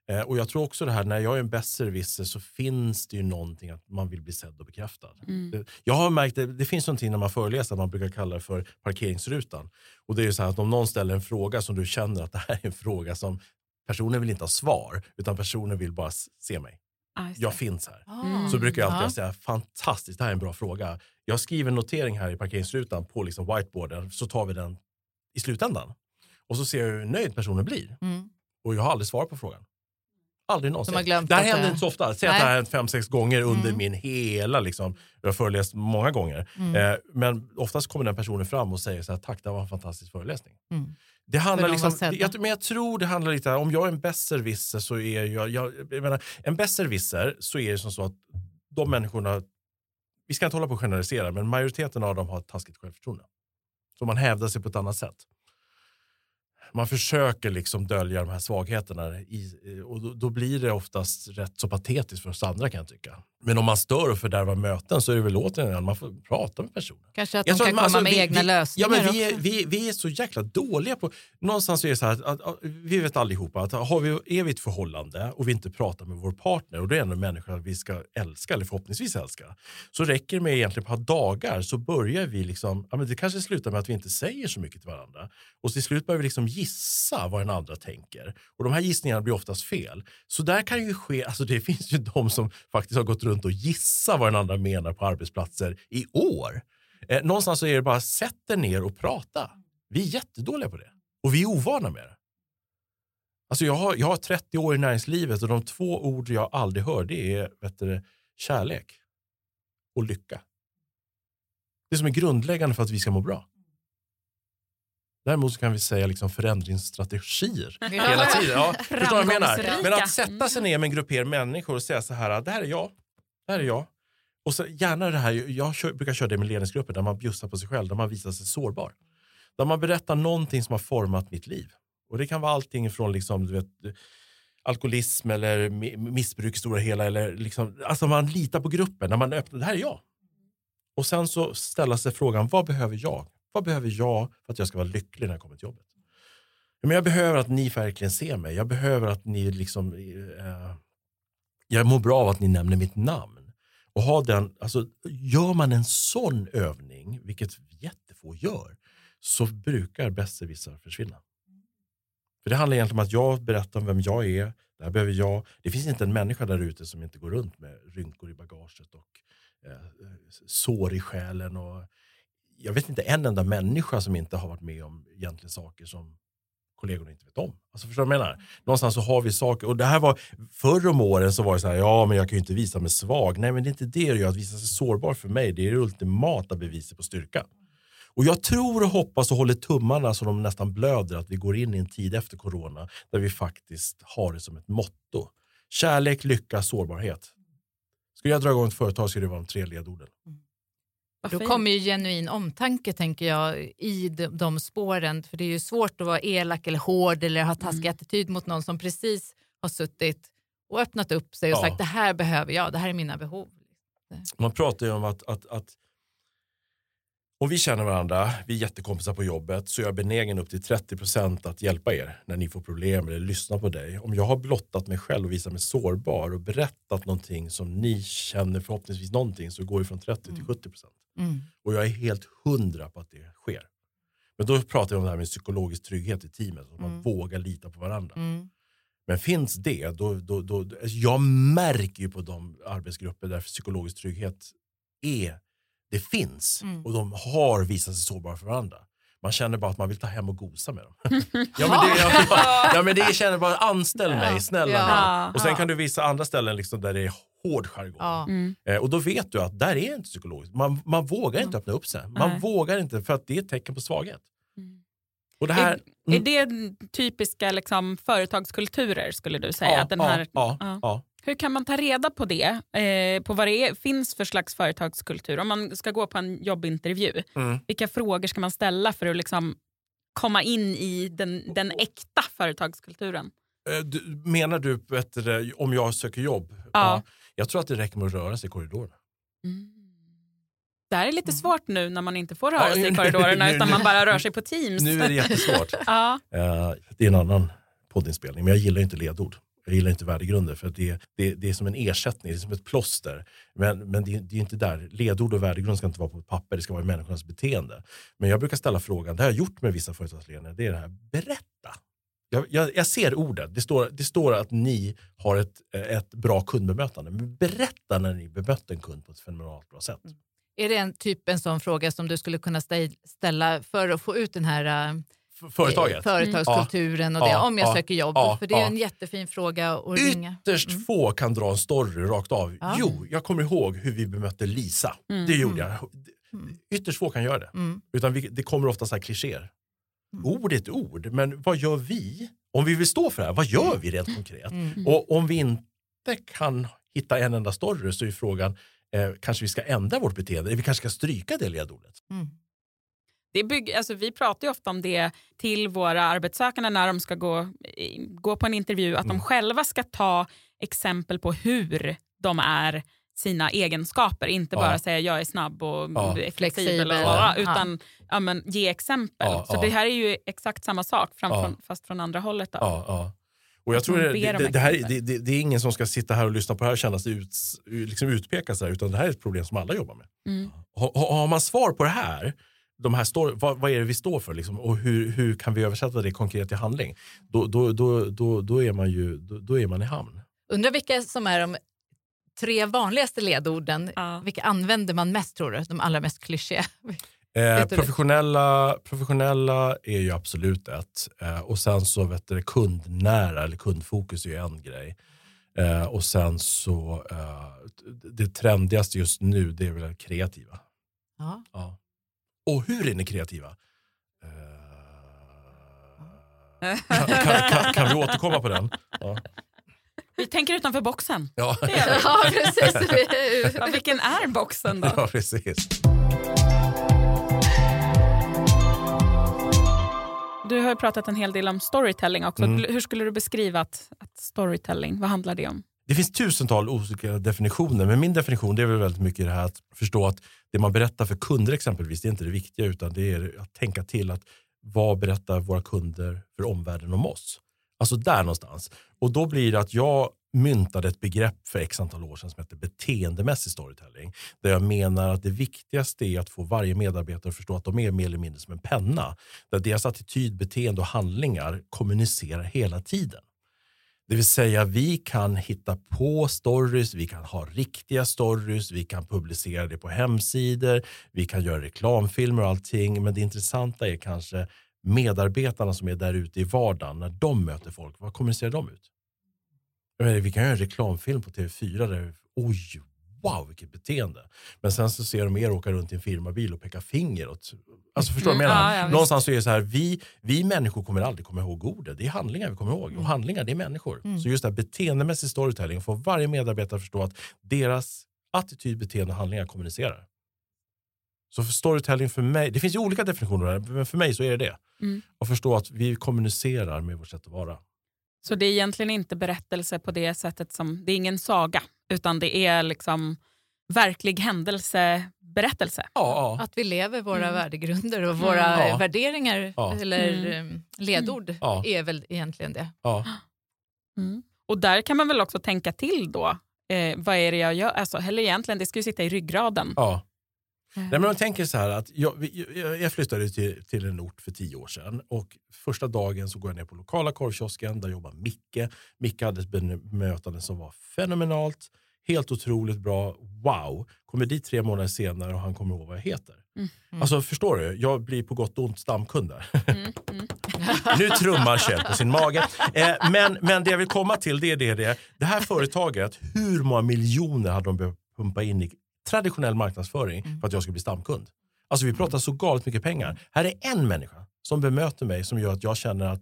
Eh, och jag tror också det här, när jag är en besserwisser så finns det ju någonting att man vill bli sedd och bekräftad. Mm. Det- Jag har märkt, det, det finns någonting när man föreläser, man brukar kalla det för parkeringsrutan. Och det är ju så här att om någon ställer en fråga som du känner att det här är en fråga som personen vill inte ha svar, utan personen vill bara se mig. Ah, Jag finns här. Mm. Så brukar jag alltid säga, fantastiskt, det här är en bra fråga. Jag skriver en notering här i parkeringsrutan på liksom whiteboarden, så tar vi den i slutändan. Och så ser jag hur nöjd personen blir. Mm. Och jag har aldrig svarat på frågan. Aldrig någonsin. De det här att händer det- inte så ofta. Säg att det här har hänt fem, sex gånger under Mm. min hela... Liksom, jag har föreläst många gånger. Mm. Eh, men oftast kommer den personen fram och säger så här, tack det var en fantastisk föreläsning. Mm. Det handlar liksom, jag, men jag tror det handlar lite, om jag är en besserwisser så är jag, jag, jag menar, en besserwisser så är det som så att de människorna, vi ska inte hålla på och generalisera, men majoriteten av dem har ett taskigt självförtroende. Så man hävdar sig på ett annat sätt. Man försöker liksom dölja de här svagheterna i, och då, då blir det oftast rätt så patetiskt för oss andra kan jag tycka. Men om man stör och fördärvar möten så är det väl återigen man får prata med personen. Kanske att Jag de kan att man- komma alltså, med vi- egna vi, lösningar ja, men vi, är, vi, vi är så jäkla dåliga på... Någonstans är det så här att, att, att vi vet allihopa att har vi, är vi ett förhållande och vi inte pratar med vår partner och det är en människa vi ska älska eller förhoppningsvis älska så räcker det med egentligen ett par dagar så börjar vi liksom, ja, men det kanske slutar med att vi inte säger så mycket till varandra och till slut börjar vi liksom gissa vad den andra tänker och de här gissningarna blir oftast fel. Så där kan ju ske, alltså det finns ju de som faktiskt har gått runt och gissat vad den andra menar på arbetsplatser i år. Eh, någonstans så är det bara sätt er ner och prata. Vi är jättedåliga på det. Och vi är ovana med det. Alltså jag, har, jag har 30 år i näringslivet och de två ord jag aldrig hör det är vet du, kärlek och lycka. Det som är grundläggande för att vi ska må bra. Däremot så kan vi säga liksom förändringsstrategier hela tiden. Ja, förstår vad jag menar? Men att sätta sig ner med en grupp människor och säga så här, det här är jag, det här är jag. Och så gärna det här, jag kör, brukar köra det med ledningsgrupper där man bjussar på sig själv, där man visar sig sårbar. Där man berättar någonting som har format mitt liv. Och det kan vara allting från liksom, du vet, alkoholism eller missbruk i stora hela. Eller liksom, alltså man litar på gruppen, när man öppnar, det här är jag. Och sen så ställa sig frågan, vad behöver jag? Vad behöver jag för att jag ska vara lycklig när jag kommer till jobbet? Men jag behöver att ni verkligen ser mig. Jag behöver att ni liksom... Eh, jag mår bra av att ni nämner mitt namn. Och ha den, alltså, gör man en sån övning, vilket jättefå gör, så brukar besserwissrar försvinna. För det handlar egentligen om att jag berättar om vem jag är. Det här behöver jag. Det finns inte en människa där ute som inte går runt med rynkor i bagaget och eh, sår i själen. Och jag vet inte en enda människa som inte har varit med om egentligen saker som kollegorna inte vet om. Alltså förstår du vad jag menar? Någonstans så har vi saker. Och det här var, förr om åren så var det så här, ja men jag kan ju inte visa mig svag. Nej men det är inte det det gör. Att visa sig sårbar för mig, det är det ultimata beviset på styrka. Och jag tror och hoppas och håller tummarna så de nästan blöder att vi går in i en tid efter corona där vi faktiskt har det som ett motto. Kärlek, lycka, sårbarhet. Skulle jag dra igång ett företag skulle det vara de tre ledorden. Mm. Då kommer ju genuin omtanke tänker jag i de, de spåren. För det är ju svårt att vara elak eller hård eller ha taskig Mm. attityd mot någon som precis har suttit och öppnat upp sig och Ja. sagt det här behöver jag, det här är mina behov. Man pratar ju om att, att, att om vi känner varandra, vi är jättekompisar på jobbet, så är jag benägen upp till 30% att hjälpa er när ni får problem eller lyssna på dig. Om jag har blottat mig själv och visat mig sårbar och berättat någonting som ni känner förhoppningsvis någonting så går det från 30 till 70%. Mm. Och jag är helt hundra på att det sker. Men då pratar jag om det här med psykologisk trygghet i teamet, att man Mm. vågar lita på varandra. Mm. Men finns det, då, då, då, alltså jag märker ju på de arbetsgrupper där psykologisk trygghet är, det finns Mm. och de har visat sig sårbara för varandra. Man känner bara att man vill ta hem och gosa med dem. ja, men det, ja, ja, men det känner bara anställ mig, snälla Ja. mig. Och sen kan du visa andra ställen liksom där det är hård jargong. Ja. Mm. Eh, och då vet du att där är inte psykologiskt. Man, man vågar inte öppna upp sig. Man Nej. vågar inte för att det är ett tecken på svaghet. Mm. Och det här, Är, är det typiska liksom, företagskulturer skulle du säga? ja, att den här, ja, Ja. ja. Hur kan man ta reda på det? Eh, på vad det är, finns för slags företagskultur? Om man ska gå på en jobbintervju, Mm. vilka frågor ska man ställa för att liksom komma in i den, den äkta företagskulturen? Eh, Du, menar du du, om jag söker jobb? Ja. Jag tror att det räcker med att röra sig i korridoren. Det här är lite svårt nu när man inte får röra Ja, sig i korridorerna utan man bara rör sig på Teams. Nu är det jättesvårt. ja. Eh, det är en annan poddinspelning, men jag gillar inte ledord. Jag gillar inte värdegrunder för att det, det, det är som en ersättning, det är som ett plåster. Men, men det, det är inte där. Ledord och värdegrund ska inte vara på ett papper, det ska vara i människornas beteende. Men jag brukar ställa frågan, det har jag gjort med vissa företagsledare, det är det här, berätta. Jag, jag, jag ser ordet, det står, det står att ni har ett, ett bra kundbemötande. Men berätta när ni bemötte en kund på ett fenomenalt bra sätt. Mm. Är det en typ en sån fråga som du skulle kunna ställa för att få ut den här äh, Företaget. företagskulturen och det, om jag ja, söker jobb? för det är en jättefin fråga att ringa. Ytterst få kan dra en story rakt av. Jo, jag kommer ihåg hur vi bemötte Lisa. Mm. Det gjorde jag. Mm. Ytterst få kan göra det. Mm. Utan vi, det kommer ofta så här klichéer. Mm. Ord är ett ord, men vad gör vi? Om vi vill stå för det här, vad gör vi rent konkret? Mm. Och om vi inte kan hitta en enda story så är frågan, eh, kanske vi ska ändra vårt beteende? Vi kanske ska stryka det ledordet? Mm. Det bygg, alltså vi pratar ju ofta om det till våra arbetssökande när de ska gå, gå på en intervju, att Mm. de själva ska ta exempel på hur de är sina egenskaper. Inte Ja. bara säga jag är snabb och Ja. flexibel, och, ja. utan ja, men, ge exempel. Så det här är ju exakt samma sak fram Ja. från, fast från andra hållet. Då. Och jag tror det, det, det, här, det, det, är ingen som ska sitta här och lyssna på det här och känna sig ut, liksom utpeka sig, utan det här är ett problem som alla jobbar med. Mm. Har har man svar på det här, de här står, vad, vad är det vi står för liksom, och hur, hur kan vi översätta det konkret till handling? Då, då, då, då, då, är, man ju, då, då är man i hamn. Undrar vilka som är de tre vanligaste ledorden. Ja. Vilka använder man mest tror du? De allra mest klyschiga? Eh, professionella, professionella är ju absolut ett. Eh, och sen så vet du, kundnära eller kundfokus är ju en grej. Eh, och sen så eh, det trendigaste just nu det är väl kreativa. Ja. Ja. Och hur är ni kreativa? Eh, kan, kan, kan, kan vi återkomma på den? Ja. Vi tänker utanför boxen. Ja. Ja, precis. Ja, vilken är boxen då? ja, precis. Du har ju pratat en hel del om storytelling också. Mm. Hur skulle du beskriva att, att storytelling, vad handlar det om? Det finns tusentals olika definitioner, men min definition det är väl väldigt mycket det här att förstå att det man berättar för kunder exempelvis, det är inte det viktiga utan det är att tänka till att vad berättar våra kunder för omvärlden om oss? Alltså där någonstans. Och då blir det att jag myntade ett begrepp för x antal år sedan som heter beteendemässig storytelling. Där jag menar att det viktigaste är att få varje medarbetare att förstå att de är mer eller mindre som en penna. Där deras attityd, beteende och handlingar kommunicerar hela tiden. Det vill säga vi kan hitta på stories, vi kan ha riktiga stories, vi kan publicera det på hemsidor, vi kan göra reklamfilmer och allting. Men det intressanta är kanske medarbetarna som är där ute i vardagen, när de möter folk, vad kommunicerar de ut? Menar, vi kan göra en reklamfilm på TV4 där, oj, wow vilket beteende. Men sen så ser de er åka runt i en firmabil och peka finger åt, alltså förstår du vad jag Mm, menar? ja, ja. Någonstans så är det så här, vi, vi människor kommer aldrig komma ihåg ordet, det är handlingar vi kommer ihåg. Och handlingar det är människor. Mm. Så just det här beteendemässig storytelling får varje medarbetare förstå att deras attityd, beteende och handlingar kommunicerar. Så för storytelling för mig, det finns ju olika definitioner där, men för mig så är det det. Mm. Att förstå att vi kommunicerar med vårt sätt att vara. Så det är egentligen inte berättelse på det sättet som, det är ingen saga, utan det är liksom verklig händelseberättelse. Ja, ja. Att vi lever våra Mm. värdegrunder och våra Ja. värderingar Ja. eller Mm. eh, ledord är väl egentligen det. ja. Mm. Och där kan man väl också tänka till då, eh, vad är det jag gör? Alltså, eller egentligen, det ska ju sitta i ryggraden. Nej, men man tänker så här att jag, jag, jag flyttade till, till en ort för tio år sedan och första dagen så går jag ner på lokala korvkiosken, där jobbar Micke. Micke hade ett bemötande som var fenomenalt, helt otroligt bra, wow. Kommer dit tre månader senare och han kommer ihåg vad jag heter. Mm. Alltså förstår du, jag blir på gott och ont stamkund där. Mm, mm. Nu trummar Kjell på sin mage. Eh, men, men det jag vill komma till det är det, det. Det här företaget, hur många miljoner hade de behövt pumpa in i traditionell marknadsföring Mm. för att jag skulle bli stamkund? Alltså vi pratar så galet mycket pengar. Här är en människa som bemöter mig som gör att jag känner att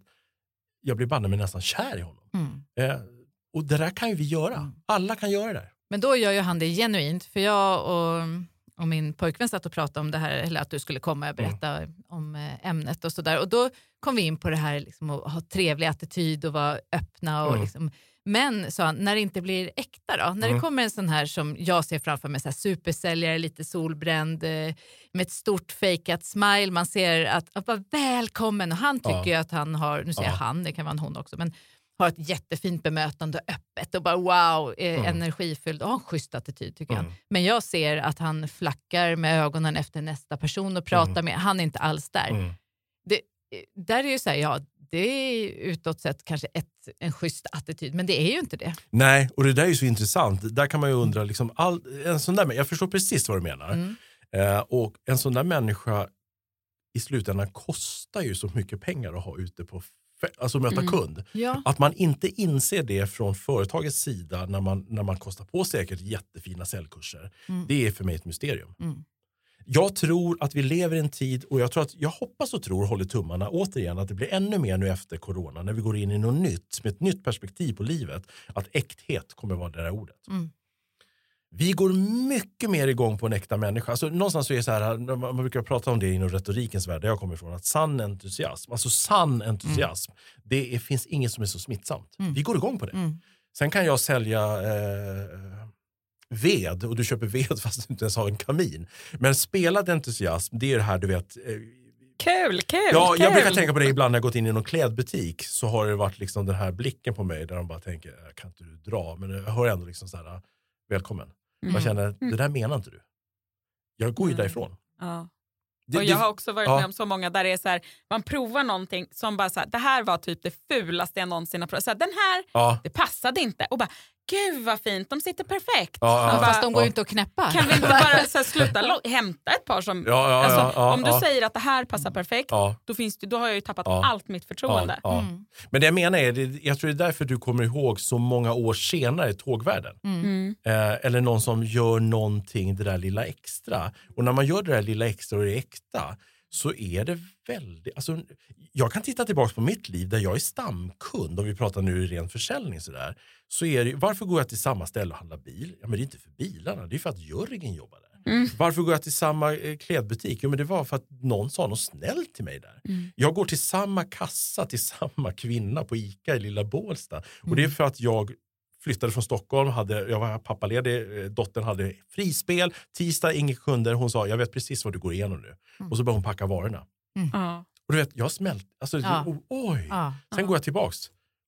jag blir banne mig nästan kär i honom. Mm. Eh, och det där kan ju vi göra. Mm. Alla kan göra det där. Men då gör ju han det genuint. För jag och, och min pojkvän satt och pratade om det här, eller att du skulle komma och berätta om eh, ämnet och sådär. Och då kom vi in på det här liksom, att ha trevlig attityd och vara öppna. Och Mm. liksom, men sa han, när det inte blir äkta då? När det Mm. kommer en sån här som jag ser framför mig, så här supersäljare, lite solbränd, eh, med ett stort fejkat smile. Man ser att, att vara välkommen och han tycker Ja. att han har, nu säger jag Ja. han, det kan vara en hon också, men har ett jättefint bemötande, öppet och bara wow, eh, Mm. energifylld och har en schysst attityd tycker Mm. han. Men jag ser att han flackar med ögonen efter nästa person och pratar Mm. med, han är inte alls där. Mm. Det, eh, där är ju så här, ja det är utåt sett kanske ett, en schysst attityd, men det är ju inte det. Nej, och det där är ju så intressant. Där kan man ju undra, liksom, all, en sån där, jag förstår precis vad du menar. Mm. Eh, och en sån där människa i slutändan kostar ju så mycket pengar att ha ute på alltså möta Mm. kund. Ja. Att man inte inser det från företagets sida när man, när man kostar på säkert jättefina säljkurser. Mm. Det är för mig ett mysterium. Mm. Jag tror att vi lever i en tid och jag, tror att, jag hoppas och tror, håller tummarna återigen, att det blir ännu mer nu efter corona när vi går in i något nytt med ett nytt perspektiv på livet. Att äkthet kommer vara det där ordet. Mm. Vi går mycket mer igång på en äkta människa. Alltså, någonstans så är så här, man brukar prata om det inom retorikens värld, där jag kommer ifrån, att sann entusiasm, alltså sann entusiasm, det är, finns inget som är så smittsamt. Mm. Vi går igång på det. Mm. Sen kan jag sälja eh, ved och du köper ved fast du inte ens har en kamin. Men spelad entusiasm, det är det här du vet. eh, Kul, kul, Ja, kul. jag brukar tänka på det ibland när jag gått in i någon klädbutik så har det varit liksom den här blicken på mig där de bara tänker, "Äh, kan inte du dra? Men jag hör ändå liksom så här, välkommen. Mm. Jag känner, det där menar inte du. Jag går ju Nej. därifrån. Ja. Det, och jag har också varit ja. med om så många där det är så här, man provar någonting som bara så här, det här var typ det fulaste jag någonsin har provat. Så här, den här, ja, det passade inte. Och bara, gud vad fint, de sitter perfekt. Ja, ja, Ja, bara, fast de går ja. ju inte att knäppa. Kan vi inte bara så här, sluta hämta ett par som... ja, ja, alltså, ja, ja, om du ja, säger att det här passar perfekt, ja, då, finns då har jag ju tappat Ja. allt mitt förtroende. ja, ja. Mm. Men det jag menar är, jag tror det är därför du kommer ihåg så många år senare i tågvärlden. Mm. Eh, eller någon som gör någonting det där lilla extra. Och när man gör det där lilla extra och det är äkta så är det väldigt... Alltså, jag kan titta tillbaka på mitt liv där jag är stamkund, om vi pratar nu i ren försäljning. Sådär, så är det, varför går jag till samma ställe och handlar bil? Ja, men det är inte för bilarna, det är för att Jörgen jobbar där. Mm. Varför går jag till samma eh, klädbutik? Jo, men det var för att någon sa något snällt till mig där. Mm. Jag går till samma kassa till samma kvinna på Ica i lilla Bålsta. Och det är för att jag flyttade från Stockholm, hade, jag var pappaledig, eh, dottern hade frispel, tisdag inga kunder. Hon sa, jag vet precis vad du går igenom nu. Och så började hon packa varorna. Ja. Och du vet, jag smält. Alltså, Ja. oj. Ja. Sen går jag tillbaks.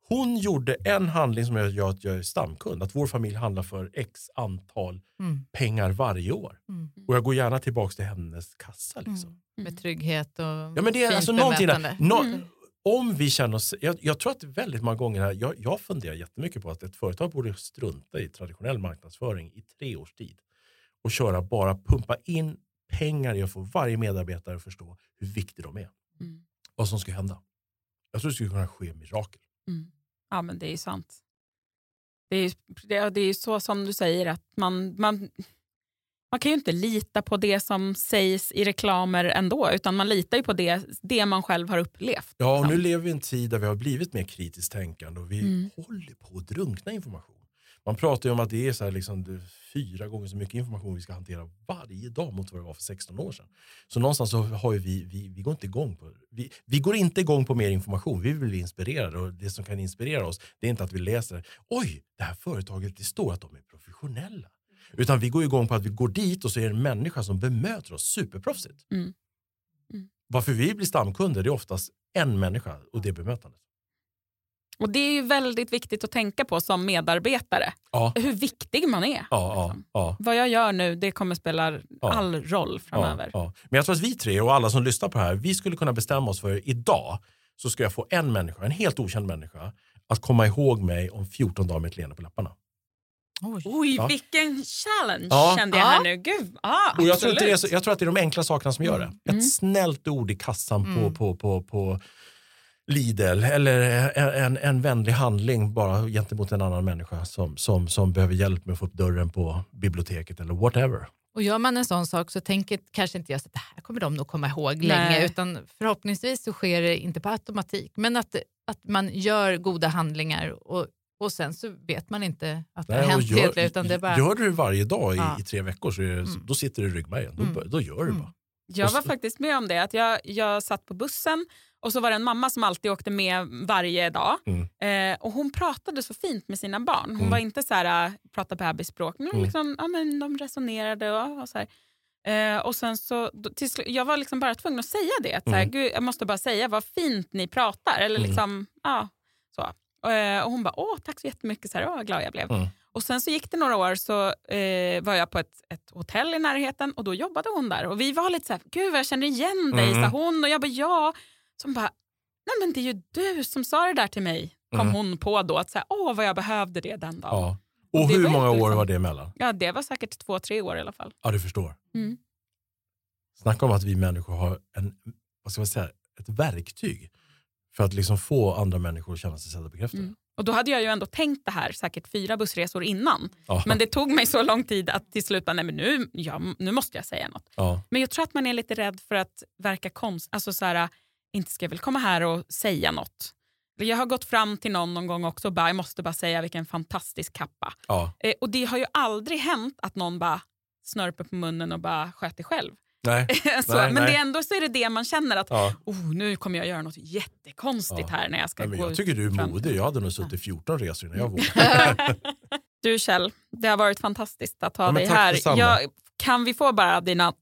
Hon gjorde en handling som gör att jag är stamkund. Att vår familj handlar för x antal Mm. pengar varje år. Mm. Och jag går gärna tillbaks till hennes kassa. Liksom. Med trygghet och Ja, men det är fint alltså någonting där. bemötande. Nå, Mm. Om vi känner oss, jag, jag tror att väldigt många gånger här, jag, jag funderar jättemycket på att ett företag borde strunta i traditionell marknadsföring i tre års tid och köra bara pumpa in pengar i att få varje medarbetare att förstå hur viktiga de är. Mm. Vad som ska hända. Jag tror det skulle kunna ske mirakel. Mm. Ja, men det är sant. Det är det, är så som du säger att man, man, man kan ju inte lita på det som sägs i reklamer ändå, utan man litar ju på det, det man själv har upplevt. Ja, och liksom. nu lever vi i en tid där vi har blivit mer kritiskt tänkande och vi Mm. håller på att drunkna information. Man pratar ju om att det är så liksom, fyra gånger så mycket information vi ska hantera varje dag mot vad det var för 16 år sedan. Så någonstans så har vi, vi, vi går inte igång på vi, vi går inte igång på mer information. Vi vill bli inspirerade och det som kan inspirera oss det är inte att vi läser oj, det här företaget, det står att de är professionella. Utan vi går igång på att vi går dit och så är det en människa som bemöter oss superproffsigt. Mm. Mm. Varför vi blir stamkunder det är oftast en människa och det bemötandet. Och Det är ju väldigt viktigt att tänka på som medarbetare, Ja, hur viktig man är. ja, ja, ja. Vad jag gör nu det kommer spela all roll framöver. Men jag tror att vi tre och alla som lyssnar på det här, vi skulle kunna bestämma oss för idag så ska jag få en människa, en helt okänd människa, att komma ihåg mig om 14 dagar med ett leende på läpparna. Oj. Oj, Ja. vilken challenge Ja. kände jag Ja. här nu. Gud, ah, Och jag, tror inte det är jag tror att det är de enkla sakerna som gör det. Ett Mm. snällt ord i kassan på, Mm. på, på, på Lidl eller en, en, vänlig handling bara gentemot en annan människa som, som, som behöver hjälp med att få upp dörren på biblioteket eller whatever. Och gör man en sån sak så tänker kanske inte jag att det här kommer de nog komma ihåg länge Nej. utan förhoppningsvis så sker det inte på automatik men att, att man gör goda handlingar och, och sen så vet man inte att det har Nej, och hänt gör, utan det bara... gör du det varje dag i, Ja. i tre veckor så det, Mm. då sitter det i ryggmärgen. Då, Mm. då gör du Mm. bara. Jag var faktiskt med om det. Att jag, jag satt på bussen och så var det en mamma som alltid åkte med varje dag. Mm. Eh, och Hon pratade så fint med sina barn. Hon Mm. var inte så här, äh, prata bebisspråk, men, Mm. liksom, ja, men de resonerade. Och, och så här. Eh, och sen så, då, till jag var liksom bara tvungen att säga det. Att, så här, Mm. Gud, jag måste bara säga vad fint ni pratar. Eller Mm. liksom, ja, så. Eh, och hon bara, åh tack så jättemycket, så här, åh, vad glad jag blev. Mm. Och Sen så gick det några år så eh, var jag på ett, ett hotell i närheten och då jobbade hon där. Och Vi var lite så här, gud jag känner igen dig, Mm. sa hon. Och jag bara, ja. Hon bara, nej men det är ju du som sa det där till mig. Kom Mm. hon på då, att så här, åh vad jag behövde det den dagen. Ja. Ja. Och det hur många år liksom- var det emellan? det var säkert två, tre år i alla fall. Ja, du förstår. Mm. Snacka om att vi människor har en, vad ska man säga, ett verktyg för att liksom få andra människor att känna sig sedda och bekräftade. Mm. Och Då hade jag ju ändå tänkt det här säkert fyra bussresor innan. Ja. Men det tog mig så lång tid att till slut bara, nej men nu, ja, nu måste jag säga något. ja. Men jag tror att man är lite rädd för att verka konst. Alltså så här, inte ska jag väl komma här och säga något. Jag har gått fram till någon någon gång också och bara, jag måste bara säga vilken fantastisk kappa. Ja. Eh, och det har ju aldrig hänt att någon bara snörper på munnen och bara sköter själv. Nej. så, Nej, men nej. Det är ändå så är det det man känner att Ja. oh, nu kommer jag göra något jättekonstigt Ja. här när jag ska Nej, men gå jag tycker du är modig. Jag hade nog suttit 14 resor innan jag vågade. Du Kjell, det har varit fantastiskt att ha Ja, dig här. Jag, kan vi få bara dina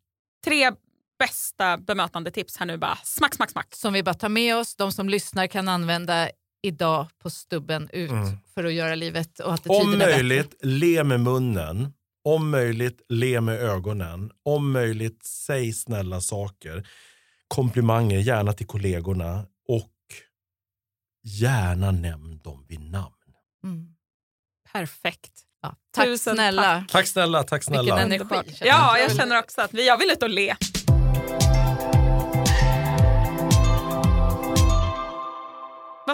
tre bästa bemötande tips här nu? Bara smack, smack, smack. Som vi bara tar med oss, de som lyssnar kan använda idag på stubben ut Mm. för att göra livet och attityderna Om bättre. möjligt, le med munnen. Om möjligt, le med ögonen. Om möjligt, säg snälla saker. Komplimanger, gärna till kollegorna. Och gärna nämn dem vid namn. Mm. Perfekt. Ja. Tack Tusen snälla. tack. Tack snälla, tack snälla. Vilken energi. Ja, jag. jag känner också att vi, jag vill ut och le.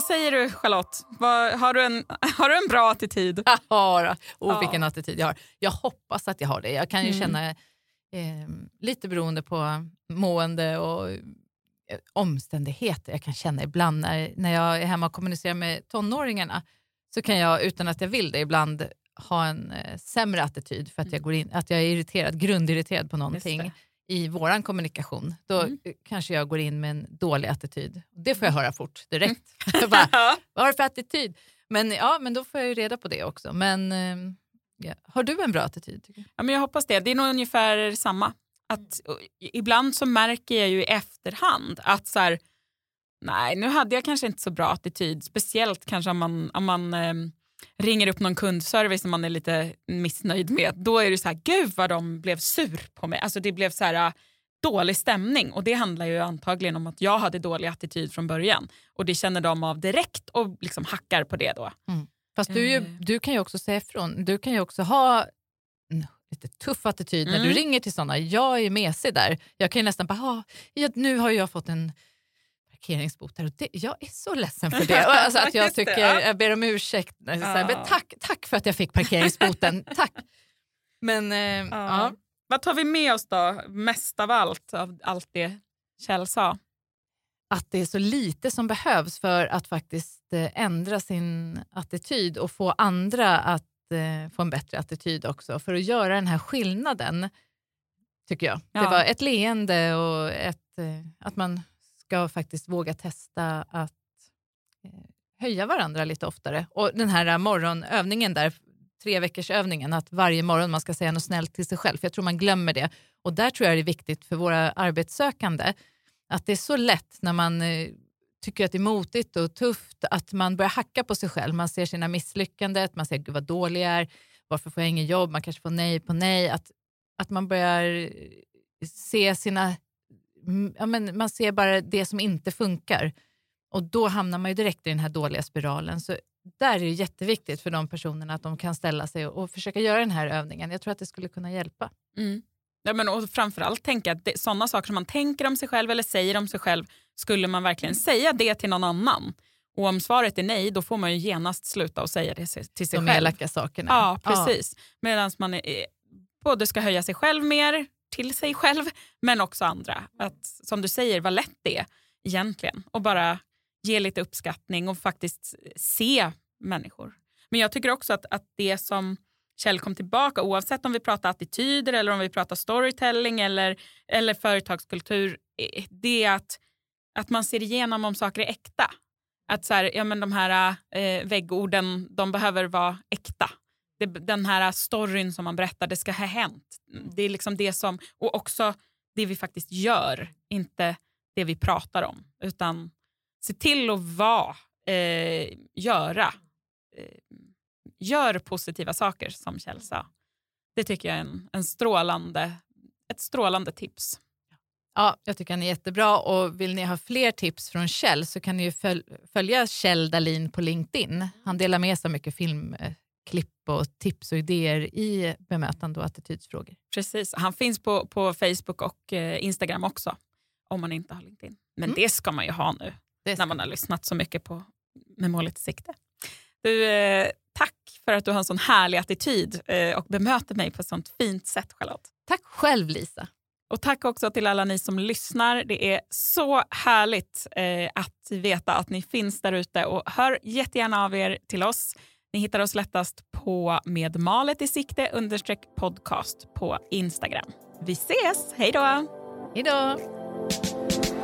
Säger du Charlotte? Vad, har, du en, har du en bra attityd? Ja, oh, Ja. vilken attityd jag har. Jag hoppas att jag har det. Jag kan ju Mm. känna, eh, lite beroende på mående och eh, omständigheter, jag kan känna ibland när, när jag är hemma och kommunicerar med tonåringarna så kan jag utan att jag vill det ibland ha en eh, sämre attityd för att jag, går in, att jag är irriterad, grundirriterad på någonting. I våran kommunikation. Då Mm. eh, kanske jag går in med en dålig attityd. Det får jag höra fort direkt. Jag bara, vad har du för attityd? Men, ja, men då får jag ju reda på det också. Men eh, ja. Har du en bra attityd? Tycker jag? Ja, men jag hoppas det. Det är nog ungefär samma. Att, och, ibland så märker jag ju i efterhand att så här, nej, nu hade jag kanske inte så bra attityd. Speciellt kanske om man, om man ehm, ringer upp någon kundservice som man är lite missnöjd med. Då är det så här, gud vad de blev sur på mig. Alltså det blev så här äh, dålig stämning och det handlar ju antagligen om att jag hade dålig attityd från början. Och det känner de av direkt och liksom hackar på det då. Fast du, ju, Eh. du kan ju också säga ifrån. Du kan ju också ha lite tuff attityd när du Mm. ringer till sådana. Jag är mesig där. Jag kan ju nästan bara, "Ah, ja, nu har jag fått en parkeringsbot här och det, jag är så ledsen för det. Alltså att jag, det, tycker, ja. jag ber om ursäkt. Så här, Ja. tack, tack för att jag fick parkeringsboten. tack. Men eh, ja. Vad tar vi med oss då, mest av allt, av allt det Kjell sa? att det är så lite som behövs för att faktiskt eh, ändra sin attityd och få andra att eh, få en bättre attityd också. För att göra den här skillnaden, tycker jag. Det Ja. var ett leende och ett, eh, att man ska faktiskt våga testa att eh, höja varandra lite oftare. Och den här eh, morgonövningen där, tre veckors övningen, att varje morgon man ska säga något snällt till sig själv. För jag tror man glömmer det. Och där tror jag det är viktigt för våra arbetssökande att det är så lätt när man eh, tycker att det är motigt och tufft att man börjar hacka på sig själv. Man ser sina misslyckanden, man ser gud vad dålig jag är, varför får jag ingen jobb, man kanske får nej på nej. Att, att man börjar se sina mm, Ja, men man ser bara det som inte funkar. Och då hamnar man ju direkt i den här dåliga spiralen. Så där är det jätteviktigt för de personerna att de kan ställa sig och, och försöka göra den här övningen. Jag tror att det skulle kunna hjälpa. Mm. Ja, men och framförallt tänka att det, sådana saker som man tänker om sig själv eller säger om sig själv, skulle man verkligen säga det till någon annan? Och om svaret är nej, då får man ju genast sluta och säga det till sig De själv. elaka sakerna. Ja, precis. Medan man är, både ska höja sig själv mer till sig själv, men också andra. Att, som du säger, vad lätt det är egentligen. Och bara ge lite uppskattning och faktiskt se människor. Men jag tycker också att, att det som Kjell kom tillbaka, oavsett om vi pratar attityder eller om vi pratar storytelling eller, eller företagskultur, det är att, att man ser igenom om saker är äkta. Att så här, ja, men de här eh, väggorden, de behöver vara äkta. Det, den här storyn som man berättar, det ska ha hänt. Det är liksom det som, och också det vi faktiskt gör, inte det vi pratar om. Utan se till att vara, eh, göra. Eh, gör positiva saker som Kjell sa. Det tycker jag är en, en strålande, ett strålande tips. Ja, jag tycker han är jättebra och vill ni ha fler tips från Kjell så kan ni ju föl följa Kjell Dalin på LinkedIn. Han delar med sig mycket filmklipp och tips och idéer i bemötande och attitydsfrågor. Precis. Han finns på, på Facebook och eh, Instagram också, om man inte har LinkedIn. Men Mm. det ska man ju ha nu, när man har lyssnat så mycket på Med målet i sikte. Du, eh, tack för att du har en sån härlig attityd eh, och bemöter mig på ett sånt fint sätt, Charlotte. Tack själv Lisa. Och tack också till alla ni som lyssnar. Det är så härligt eh, att veta att ni finns där ute. Och hör jättegärna av er till oss. Ni hittar oss lättast på med malet i sikte understreck podcast på Instagram. Vi ses, hej då! Hej då!